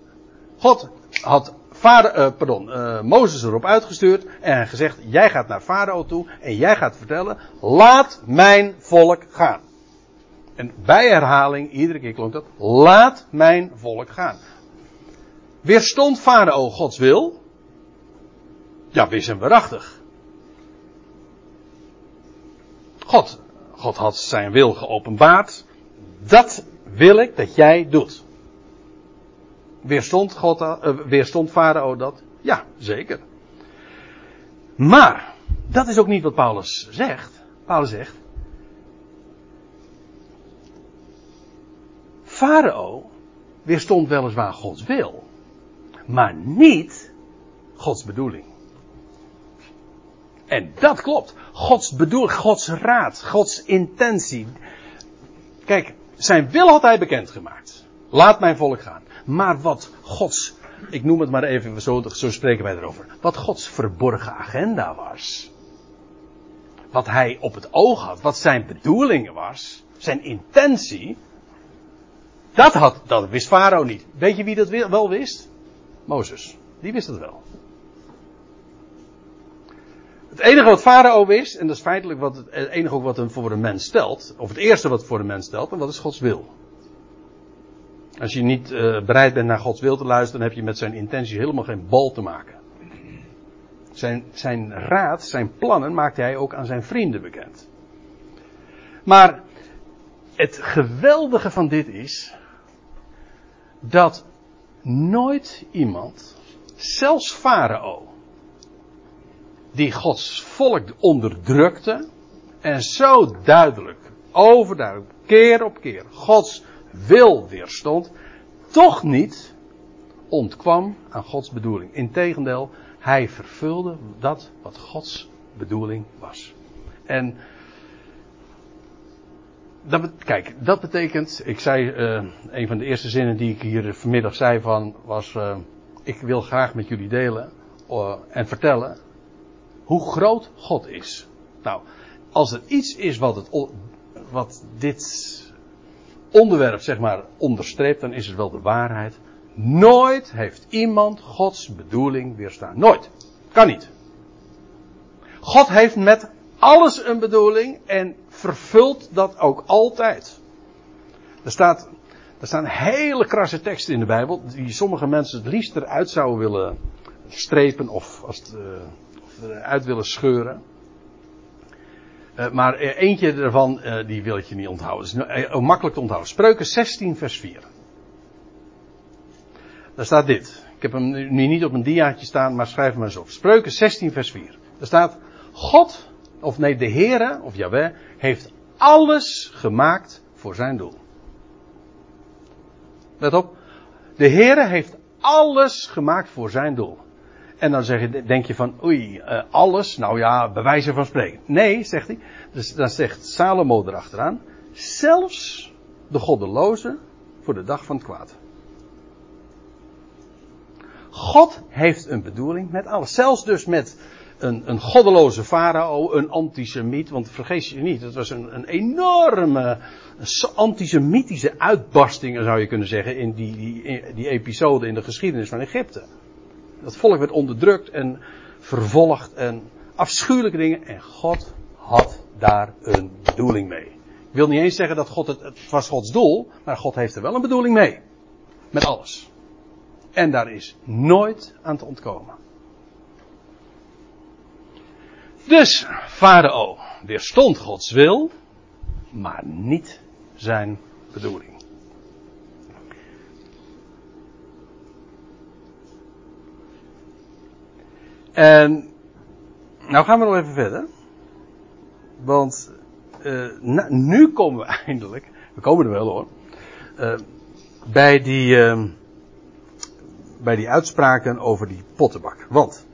God had uh, pardon, uh, Mozes erop uitgestuurd en gezegd: Jij gaat naar Farao toe en jij gaat vertellen: Laat mijn volk gaan. En bij herhaling, iedere keer klonk dat: Laat mijn volk gaan. Weerstond Farao Gods wil? Ja, wist en waarachtig. God, God had zijn wil geopenbaard. Dat wil ik dat jij doet. Weerstond, God, uh, weerstond Farao dat? Ja, zeker. Maar, dat is ook niet wat Paulus zegt. Paulus zegt. Farao weerstond weliswaar Gods wil, maar niet Gods bedoeling. En dat klopt. Gods bedoeling, Gods raad, Gods intentie. Kijk, zijn wil had hij bekendgemaakt. Laat mijn volk gaan. Maar wat Gods, ik noem het maar even, zo, zo spreken wij erover. Wat Gods verborgen agenda was. Wat hij op het oog had, wat zijn bedoelingen was, zijn intentie. Dat, had, dat wist Farao niet. Weet je wie dat wel wist? Mozes. Die wist het wel. Het enige wat Farao wist, en dat is feitelijk wat, het enige ook wat hem voor een mens stelt, of het eerste wat voor een mens stelt, en wat is Gods wil. Als je niet uh, bereid bent naar Gods wil te luisteren, dan heb je met zijn intentie helemaal geen bal te maken. Zijn, zijn raad, zijn plannen maakte hij ook aan zijn vrienden bekend. Maar het geweldige van dit is dat nooit iemand, zelfs Farao, die Gods volk onderdrukte en zo duidelijk, overduidelijk, keer op keer, Gods wil weerstond, toch niet ontkwam aan Gods bedoeling. Integendeel, hij vervulde dat wat Gods bedoeling was. En dat, kijk, dat betekent, ik zei, uh, een van de eerste zinnen die ik hier vanmiddag zei van, was, uh, ik wil graag met jullie delen uh, en vertellen hoe groot God is. Nou, als er iets is wat, het, wat dit onderwerp zeg maar onderstreept, dan is het wel de waarheid. Nooit heeft iemand Gods bedoeling weerstaan. Nooit. Kan niet. God heeft met alles een bedoeling en vervult dat ook altijd. Er, staat, er staan hele krasse teksten in de Bijbel die sommige mensen het liefst eruit zouden willen strepen of, als het, uh, of eruit willen scheuren. Uh, maar eentje ervan, uh, die wil ik je niet onthouden. Het is uh, makkelijk te onthouden. Spreuken 16 vers 4. Daar staat dit. Ik heb hem nu niet op een diaatje staan, maar schrijf hem eens op. Spreuken 16 vers 4. Daar staat, God, of nee, de Heere, of Jaweh, heeft alles gemaakt voor zijn doel. Let op. De Heere heeft alles gemaakt voor zijn doel. En dan zeg je, denk je van, oei, uh, alles, nou ja, bewijzen van spreken. Nee, zegt hij. Dus dan zegt Salomo erachteraan, zelfs de goddeloze voor de dag van het kwaad. God heeft een bedoeling met alles. Zelfs dus met een, een goddeloze farao, een antisemiet. Want vergeet je niet, het was een, een enorme antisemitische uitbarsting, zou je kunnen zeggen, in die, die, die episode in de geschiedenis van Egypte. Dat volk werd onderdrukt en vervolgd en afschuwelijke dingen. En God had daar een bedoeling mee. Ik wil niet eens zeggen dat God het, het was Gods doel, maar God heeft er wel een bedoeling mee. Met alles. En daar is nooit aan te ontkomen. Dus, Farao weerstond Gods wil, maar niet zijn bedoeling. En nou gaan we nog even verder. Want uh, nu komen we *laughs* eindelijk, we komen er wel hoor, uh, bij, die, uh, bij die uitspraken over die pottenbak. Want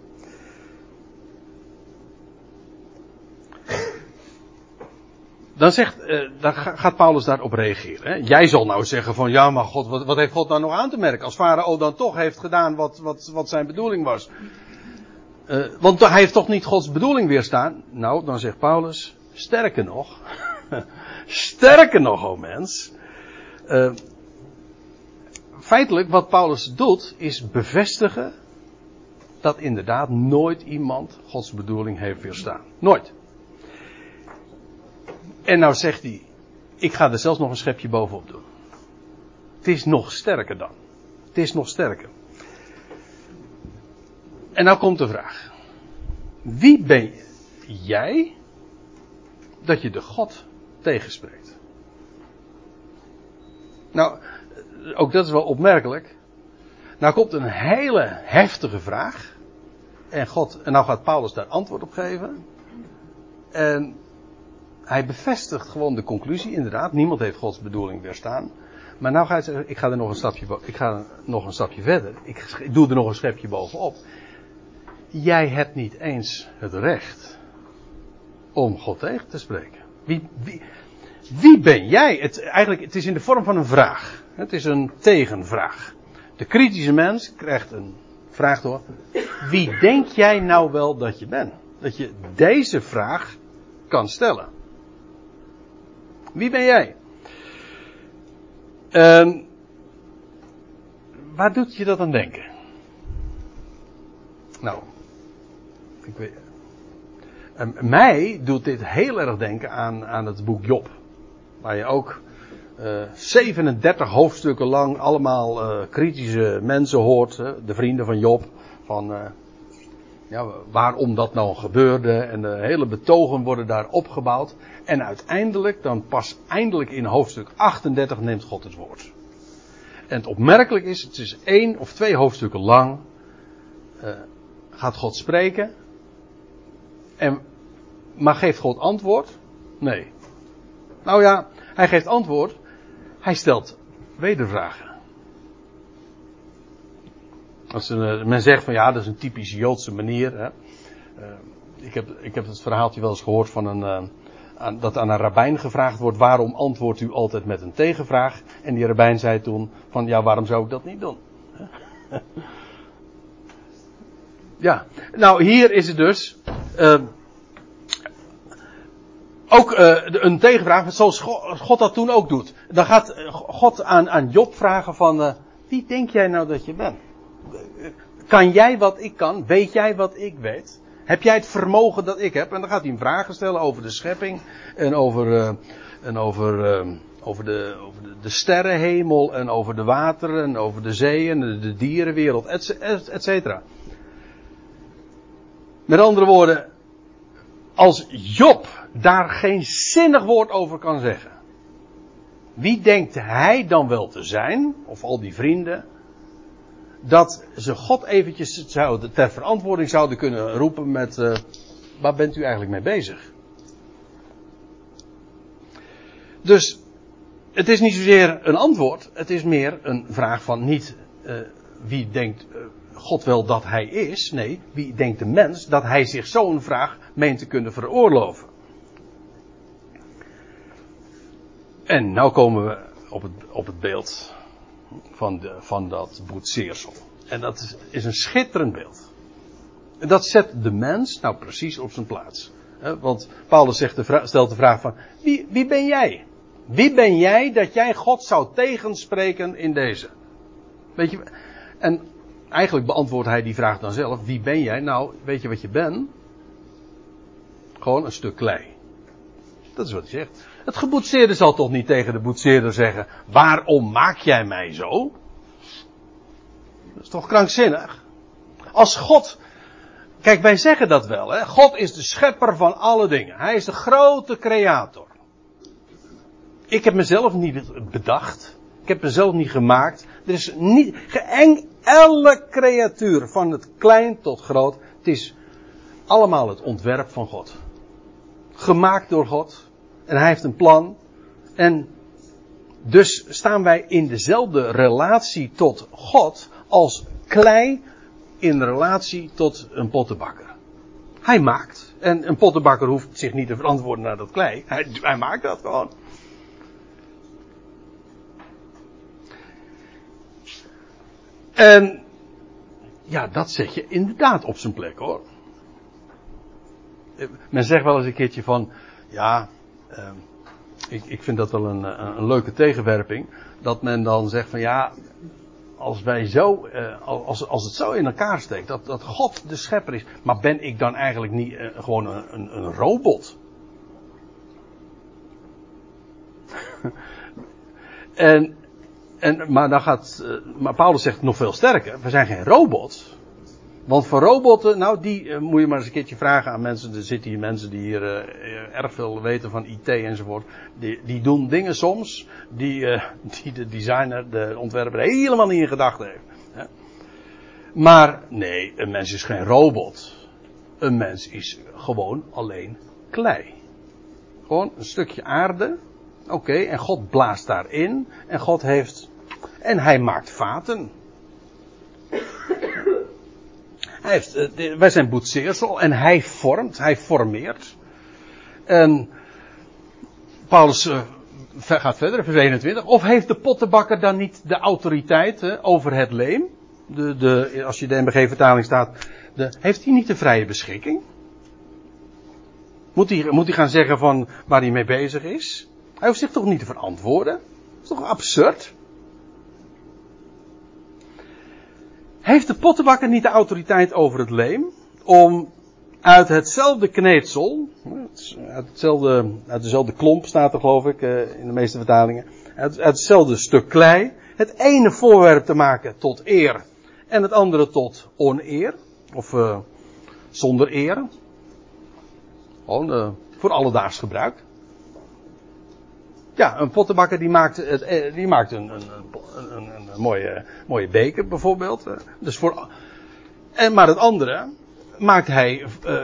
dan, zegt, dan gaat Paulus daarop reageren. Hè? Jij zal nou zeggen van ja, maar God, wat, wat heeft God nou nog aan te merken? Als Farao dan toch heeft gedaan wat, wat, wat zijn bedoeling was. Uh, want hij heeft toch niet Gods bedoeling weerstaan? Nou, dan zegt Paulus, sterker nog, *laughs* sterker nog, oh mens. Uh, feitelijk, wat Paulus doet, is bevestigen dat inderdaad nooit iemand Gods bedoeling heeft weerstaan. Nooit. En nou zegt hij, ik ga er zelfs nog een schepje bovenop doen. Het is nog sterker dan. Het is nog sterker. En nou komt de vraag. Wie ben jij dat je de God tegenspreekt? Nou, ook dat is wel opmerkelijk. Nou komt een hele heftige vraag. En God, en nou gaat Paulus daar antwoord op geven. En hij bevestigt gewoon de conclusie, inderdaad. Niemand heeft Gods bedoeling weerstaan. Maar nou ga hij zeggen, ik ga er nog een stapje, ik ga nog een stapje verder. Ik doe er nog een schepje bovenop jij hebt niet eens het recht om God tegen te spreken. Wie, wie, wie ben jij? Het, eigenlijk, het is in de vorm van een vraag. Het is een tegenvraag. De kritische mens krijgt een vraag door. Wie denk jij nou wel dat je bent? Dat je deze vraag kan stellen. Wie ben jij? Uh, waar doet je dat aan denken? Nou, ik weet, en mij doet dit heel erg denken aan, aan het boek Job. Waar je ook uh, eh, 37 hoofdstukken lang allemaal uh, kritische mensen hoort. de vrienden van Job. Van uh, ja, waarom dat nou gebeurde. En de hele betogen worden daar opgebouwd. En uiteindelijk, dan pas eindelijk in hoofdstuk 38 neemt God het woord. En het opmerkelijk is, het is één of twee hoofdstukken lang. gaat God spreken. En, maar geeft God antwoord? Nee. Nou ja, hij geeft antwoord. Hij stelt wedervragen. Als een, men zegt van ja, dat is een typische Joodse manier. Hè. Uh, ik, heb, ik heb het verhaaltje wel eens gehoord van een. Uh, aan, dat aan een rabbijn gevraagd wordt: waarom antwoordt u altijd met een tegenvraag? En die rabbijn zei toen: van ja, waarom zou ik dat niet doen? *laughs* ja, nou hier is het dus. Uh, ook uh, een tegenvraag, zoals God dat toen ook doet. Dan gaat eh, God aan, aan Job vragen van, uh, wie denk jij nou dat je bent? Kan jij wat ik kan? Weet jij wat ik weet? Heb jij het vermogen dat ik heb? En dan gaat hij vragen stellen over de schepping en over, en over, uh, over, de, over de, de, sterrenhemel en over de wateren en over de zeeën de, de dierenwereld, et cetera. Met andere woorden, als Job daar geen zinnig woord over kan zeggen. Wie denkt hij dan wel te zijn, of al die vrienden, dat ze God eventjes zouden, ter verantwoording zouden kunnen roepen met, uh, waar bent u eigenlijk mee bezig? Dus, het is niet zozeer een antwoord, het is meer een vraag van niet uh, wie denkt uh, God wel dat hij is, nee, wie denkt de mens dat hij zich zo'n vraag meent te kunnen veroorloven. En nou komen we op het, op het beeld van, de, van dat boetseersel. En dat is, is, een schitterend beeld. En dat zet de mens nou precies op zijn plaats. Want Paulus zegt de stelt de vraag van, wie, wie ben jij? Wie ben jij dat jij God zou tegenspreken in deze? Weet je, en eigenlijk beantwoordt hij die vraag dan zelf, wie ben jij? Nou, weet je wat je bent? Gewoon een stuk klei. Dat is wat hij zegt. Het geboetseerde zal toch niet tegen de boetseerder zeggen: Waarom maak jij mij zo? Dat is toch krankzinnig? Als God. Kijk, wij zeggen dat wel, hè? God is de schepper van alle dingen. Hij is de grote creator. Ik heb mezelf niet bedacht. Ik heb mezelf niet gemaakt. Er is niet, geëng, elke creatuur, van het klein tot groot, het is allemaal het ontwerp van God. Gemaakt door God. En hij heeft een plan. En dus staan wij in dezelfde relatie tot God als klei in relatie tot een pottenbakker. Hij maakt. En een pottenbakker hoeft zich niet te verantwoorden naar dat klei. Hij, hij maakt dat gewoon. En ja, dat zet je inderdaad op zijn plek hoor. Men zegt wel eens een keertje van, ja, uh, ik, ik vind dat wel een, een, leuke tegenwerping. Dat men dan zegt van ja, als wij zo, uh, als, als het zo in elkaar steekt, dat, dat God de schepper is, maar ben ik dan eigenlijk niet gewoon een, een, een robot? *laughs* en, en, maar dan gaat, uh, maar Paulus zegt nog veel sterker, we zijn geen robot. Want voor robotten, nou die uh, moet je maar eens een keertje vragen aan mensen. Er zitten hier mensen die hier uh, erg veel weten van IT enzovoort. Die, die doen dingen soms die, *laughs* die de designer, de ontwerper helemaal niet in gedachten heeft. Hè? Maar nee, een mens is geen robot. Een mens is gewoon alleen klei. Gewoon een stukje aarde. Oké, en God blaast daarin. En God heeft. En hij maakt vaten. Hij uh, wij zijn boetseersel en hij vormt, hij formeert. En Paulus uh, gaat verder, vers 21. Of heeft de pottenbakker dan niet de autoriteit over het leem? De, de, als je de MBG-vertaling staat, de, heeft hij niet de vrije beschikking? Moet hij, moet hij gaan zeggen van waar hij mee bezig is? Hij hoeft zich toch niet te verantwoorden? Dat is toch absurd? Heeft de pottenbakker niet de autoriteit over het leem om uit hetzelfde kneedsel, uit, hetzelfde, uit dezelfde klomp staat er geloof ik eh, in de meeste vertalingen, uit, hetzelfde stuk klei, het ene voorwerp te maken tot eer en het andere tot oneer, of uh, zonder eer, gewoon uh, voor alledaags gebruik. Ja, een pottenbakker die maakt, eh, die maakt een, een, een, een, mooie, mooie beker bijvoorbeeld. Dus voor, en, maar het andere maakt hij, uh,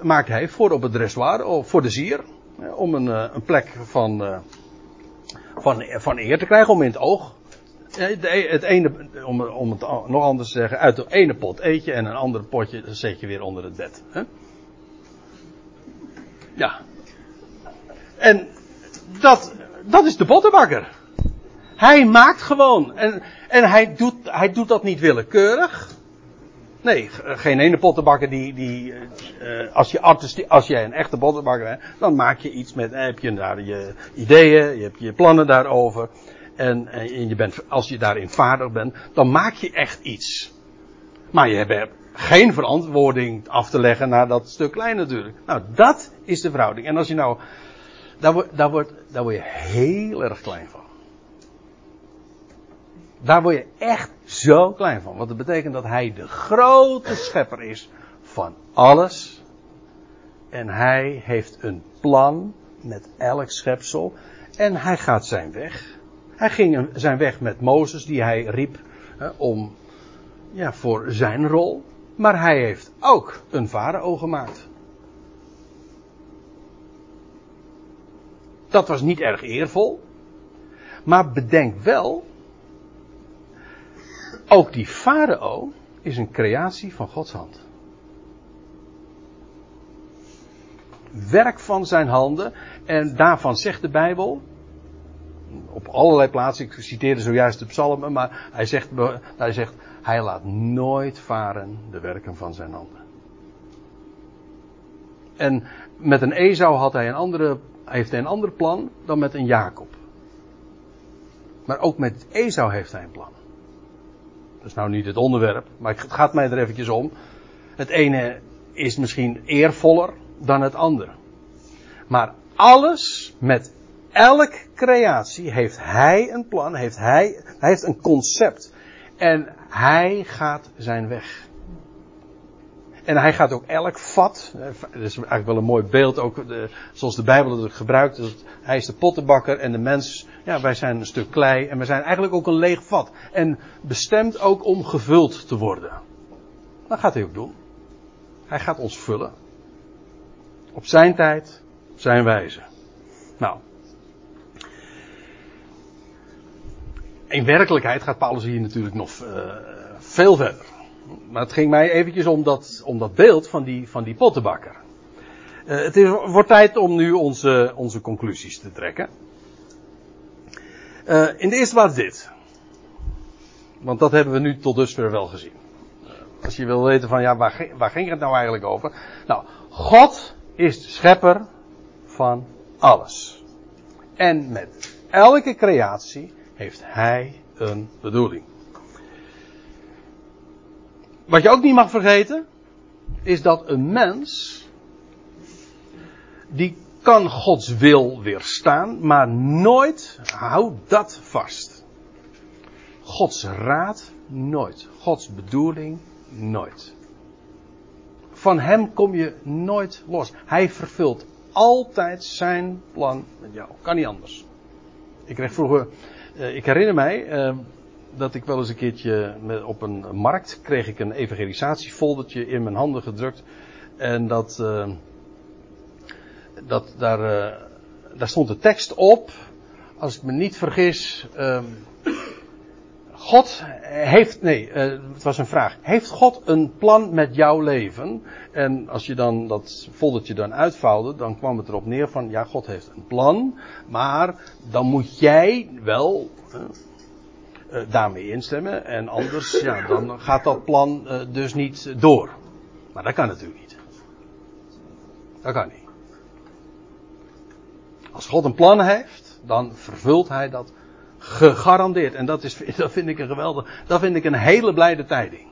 maakt hij voor op het dressoir, of voor de zier. Om een, een plek van, van, van eer te krijgen, om in het oog. Het ene, om, om het nog anders te zeggen, uit de ene pot eet je en een ander potje zet je weer onder het bed. Ja. En dat, dat is de pottenbakker. Hij maakt gewoon. En, en hij, doet, hij doet dat niet willekeurig. Nee, geen ene pottenbakker die, die uh, als, je als jij een echte pottenbakker bent, dan maak je iets met, heb je daar je ideeën, je hebt je plannen daarover. En, en je bent, als je daarin vaardig bent, dan maak je echt iets. Maar je hebt geen verantwoording af te leggen naar dat stuk klein natuurlijk. Nou, dat is de verhouding. En als je nou daar, word, daar, word, daar word je heel erg klein van. Daar word je echt zo klein van. Want dat betekent dat hij de grote schepper is van alles. En hij heeft een plan met elk schepsel. En hij gaat zijn weg. Hij ging zijn weg met Mozes, die hij riep hè, om, ja, voor zijn rol. Maar hij heeft ook een farao gemaakt. Dat was niet erg eervol. Maar bedenk wel, ook die farao is een creatie van Gods hand. Werk van zijn handen. En daarvan zegt de Bijbel. Op allerlei plaatsen. Ik citeerde zojuist de psalmen. Maar hij zegt, hij zegt. Hij laat nooit varen de werken van zijn handen. En met een Esau had hij een andere heeft hij een ander plan dan met een Jacob. Maar ook met Esau heeft hij een plan. Dat is nou niet het onderwerp, maar het gaat mij er eventjes om. Het ene is misschien eervoller dan het andere. Maar alles, met elk creatie, heeft hij een plan, heeft hij, hij heeft een concept. En hij gaat zijn weg. En hij gaat ook elk vat, dat is eigenlijk wel een mooi beeld, ook zoals de Bijbel het gebruikt. Hij is de pottenbakker en de mens, ja, wij zijn een stuk klei en we zijn eigenlijk ook een leeg vat. En bestemd ook om gevuld te worden. Dat gaat hij ook doen. Hij gaat ons vullen. Op zijn tijd, op zijn wijze. Nou. In werkelijkheid gaat Paulus hier natuurlijk nog uh, veel verder. Maar het ging mij eventjes om dat, om dat beeld van die, van die pottenbakker. Uh, het is, wordt tijd om nu onze, onze conclusies te trekken. Uh, in de eerste plaats dit. Want dat hebben we nu tot dusver wel gezien. Uh, als je wil weten van ja, waar, waar ging het nou eigenlijk over? Nou, God is de schepper van alles. En met elke creatie heeft Hij een bedoeling. Wat je ook niet mag vergeten, is dat een mens, die kan Gods wil weerstaan, maar nooit, hou dat vast. Gods raad nooit. Gods bedoeling nooit. Van hem kom je nooit los. Hij vervult altijd zijn plan met jou. Kan niet anders. Ik kreeg vroeger, uh, ik herinner mij, uh, dat ik wel eens een keertje op een markt kreeg ik een evangelisatiefoldertje in mijn handen gedrukt. En dat, uh, dat daar, uh, daar stond de tekst op. Als ik me niet vergis, uh, God heeft, nee, uh, het was een vraag. Heeft God een plan met jouw leven? En als je dan dat foldertje dan uitvouwde, dan kwam het erop neer van, ja, God heeft een plan, maar dan moet jij wel, daarmee instemmen. En anders, ja, dan gaat dat plan uh, dus niet door. Maar dat kan natuurlijk niet. Dat kan niet. Als God een plan heeft, dan vervult hij dat gegarandeerd. En dat, is, *laughs* dat vind ik een geweldig, dat vind ik een hele blijde tijding.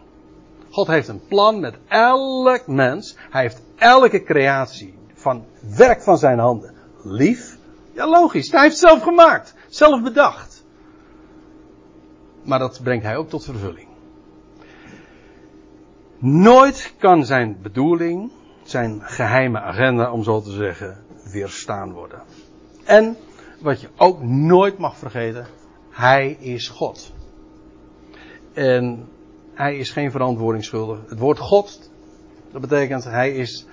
God heeft een plan met elk mens. Hij heeft elke creatie van werk van zijn handen lief. Ja, logisch. Hij heeft zelf gemaakt. Zelf bedacht. Maar dat brengt hij ook tot vervulling. Nooit kan zijn bedoeling, zijn geheime agenda, om zo te zeggen, weerstaan worden. En wat je ook nooit mag vergeten, hij is God. En hij is geen verantwoording schuldig. Het woord God, dat betekent hij is,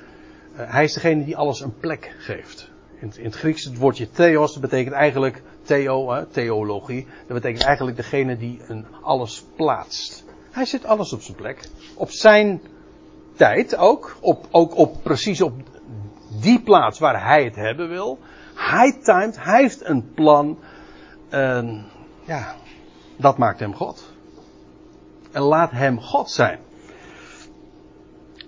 uh, hij is degene die alles een plek geeft. In het, in het Grieks het woordje theos, dat betekent eigenlijk theo, theologie. Dat betekent eigenlijk degene die een alles plaatst. Hij zet alles op zijn plek. Op zijn tijd ook. Op, ook op precies op die plaats waar hij het hebben wil. Hij timed, hij heeft een plan. En ja, dat maakt hem God. En laat hem God zijn.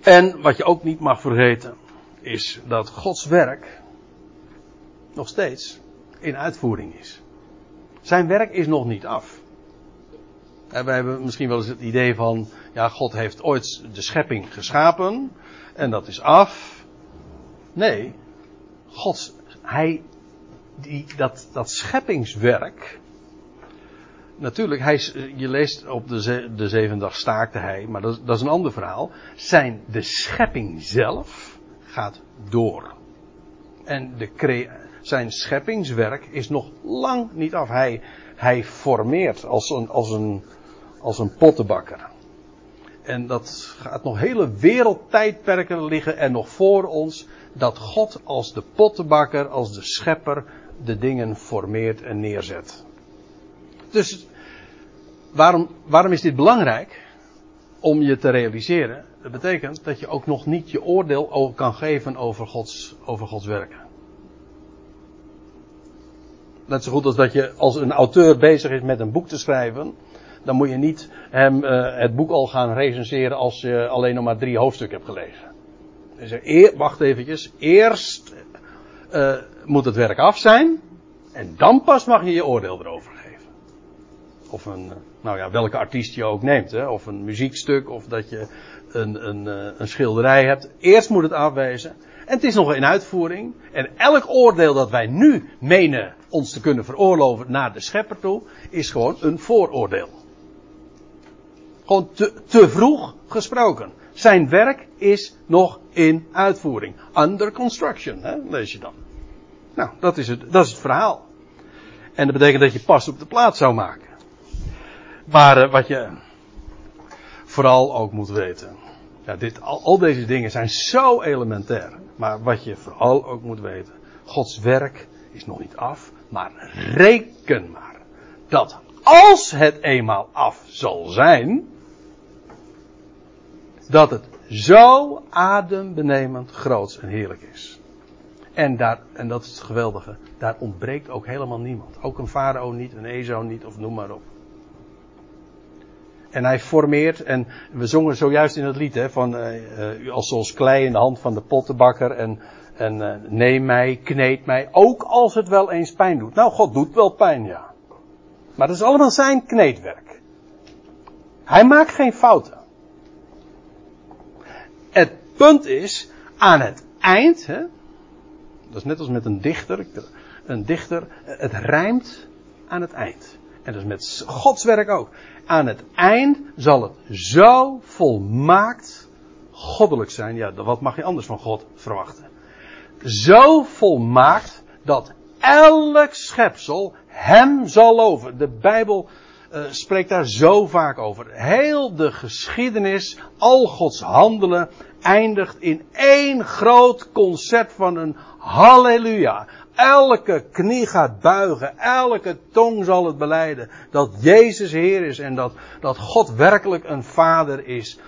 En wat je ook niet mag vergeten, is dat Gods werk nog steeds in uitvoering is. Zijn werk is nog niet af. Wij hebben misschien wel eens het idee van, ja, God heeft ooit de schepping geschapen en dat is af. Nee, God, hij, die, dat, dat scheppingswerk, natuurlijk, hij, je leest op de, ze, de dag staakte hij, maar dat, dat is een ander verhaal. Zijn, de schepping zelf gaat door. En de crea zijn scheppingswerk is nog lang niet af. Hij, hij formeert als een, als, een, als een pottenbakker. En dat gaat nog hele wereldtijdperken liggen en nog voor ons dat God als de pottenbakker, als de schepper, de dingen formeert en neerzet. Dus waarom, waarom is dit belangrijk? Om je te realiseren. Dat betekent dat je ook nog niet je oordeel kan geven over Gods, over Gods werken. Net zo goed als dat je als een auteur bezig is met een boek te schrijven. Dan moet je niet hem uh, het boek al gaan recenseren als je alleen nog maar drie hoofdstukken hebt gelezen. Dus wacht eventjes. Eerst uh, moet het werk af zijn. En dan pas mag je je oordeel erover geven. Of een, nou ja, welke artiest je ook neemt. Hè? Of een muziekstuk. Of dat je een, een, een schilderij hebt. Eerst moet het afwezen. En het is nog in uitvoering. En elk oordeel dat wij nu menen ons te kunnen veroorloven naar de schepper toe, is gewoon een vooroordeel. Gewoon te, te vroeg gesproken. Zijn werk is nog in uitvoering. Under construction, hè, lees je dan. Nou, dat is, het, dat is het verhaal. En dat betekent dat je pas op de plaats zou maken. Maar uh, wat je vooral ook moet weten. Ja, dit, al, al deze dingen zijn zo elementair. Maar wat je vooral ook moet weten. Gods werk is nog niet af. Maar reken maar. Dat als het eenmaal af zal zijn. Dat het zo adembenemend groots en heerlijk is. En, daar, en dat is het geweldige. Daar ontbreekt ook helemaal niemand. Ook een farao niet, een Ezo niet, of noem maar op. En hij formeert, en we zongen zojuist in het lied, hè, van uh, als zoals klei in de hand van de pottenbakker en, en uh, neem mij, kneed mij, ook als het wel eens pijn doet. Nou, God doet wel pijn, ja. Maar dat is allemaal zijn kneedwerk. Hij maakt geen fouten. Het punt is, aan het eind, hè, dat is net als met een dichter, een dichter, het rijmt aan het eind. En dat is met Gods werk ook. Aan het eind zal het zo volmaakt goddelijk zijn. Ja, wat mag je anders van God verwachten? Zo volmaakt dat elk schepsel hem zal loven. De Bijbel uh, spreekt daar zo vaak over. Heel de geschiedenis, al Gods handelen, eindigt in één groot concert van een halleluja. Elke knie gaat buigen, elke tong zal het beleiden dat Jezus Heer is en dat, dat God werkelijk een Vader is.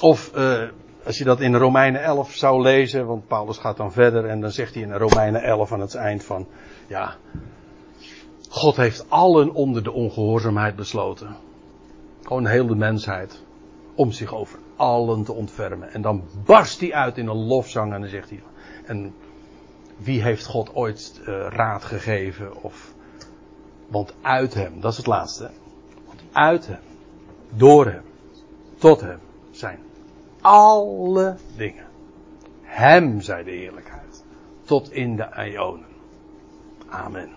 Of uh, als je dat in Romeinen 11 zou lezen, want Paulus gaat dan verder en dan zegt hij in Romeinen 11 aan het eind van, ja, God heeft allen onder de ongehoorzaamheid besloten. Gewoon heel de mensheid. Om zich over allen te ontfermen. En dan barst hij uit in een lofzang en dan zegt hij, en wie heeft God ooit uh, raad gegeven? Of, want uit hem, dat is het laatste. Want uit hem, door hem, tot hem zijn alle dingen. Hem zij de heerlijkheid. Tot in de ionen. Amen.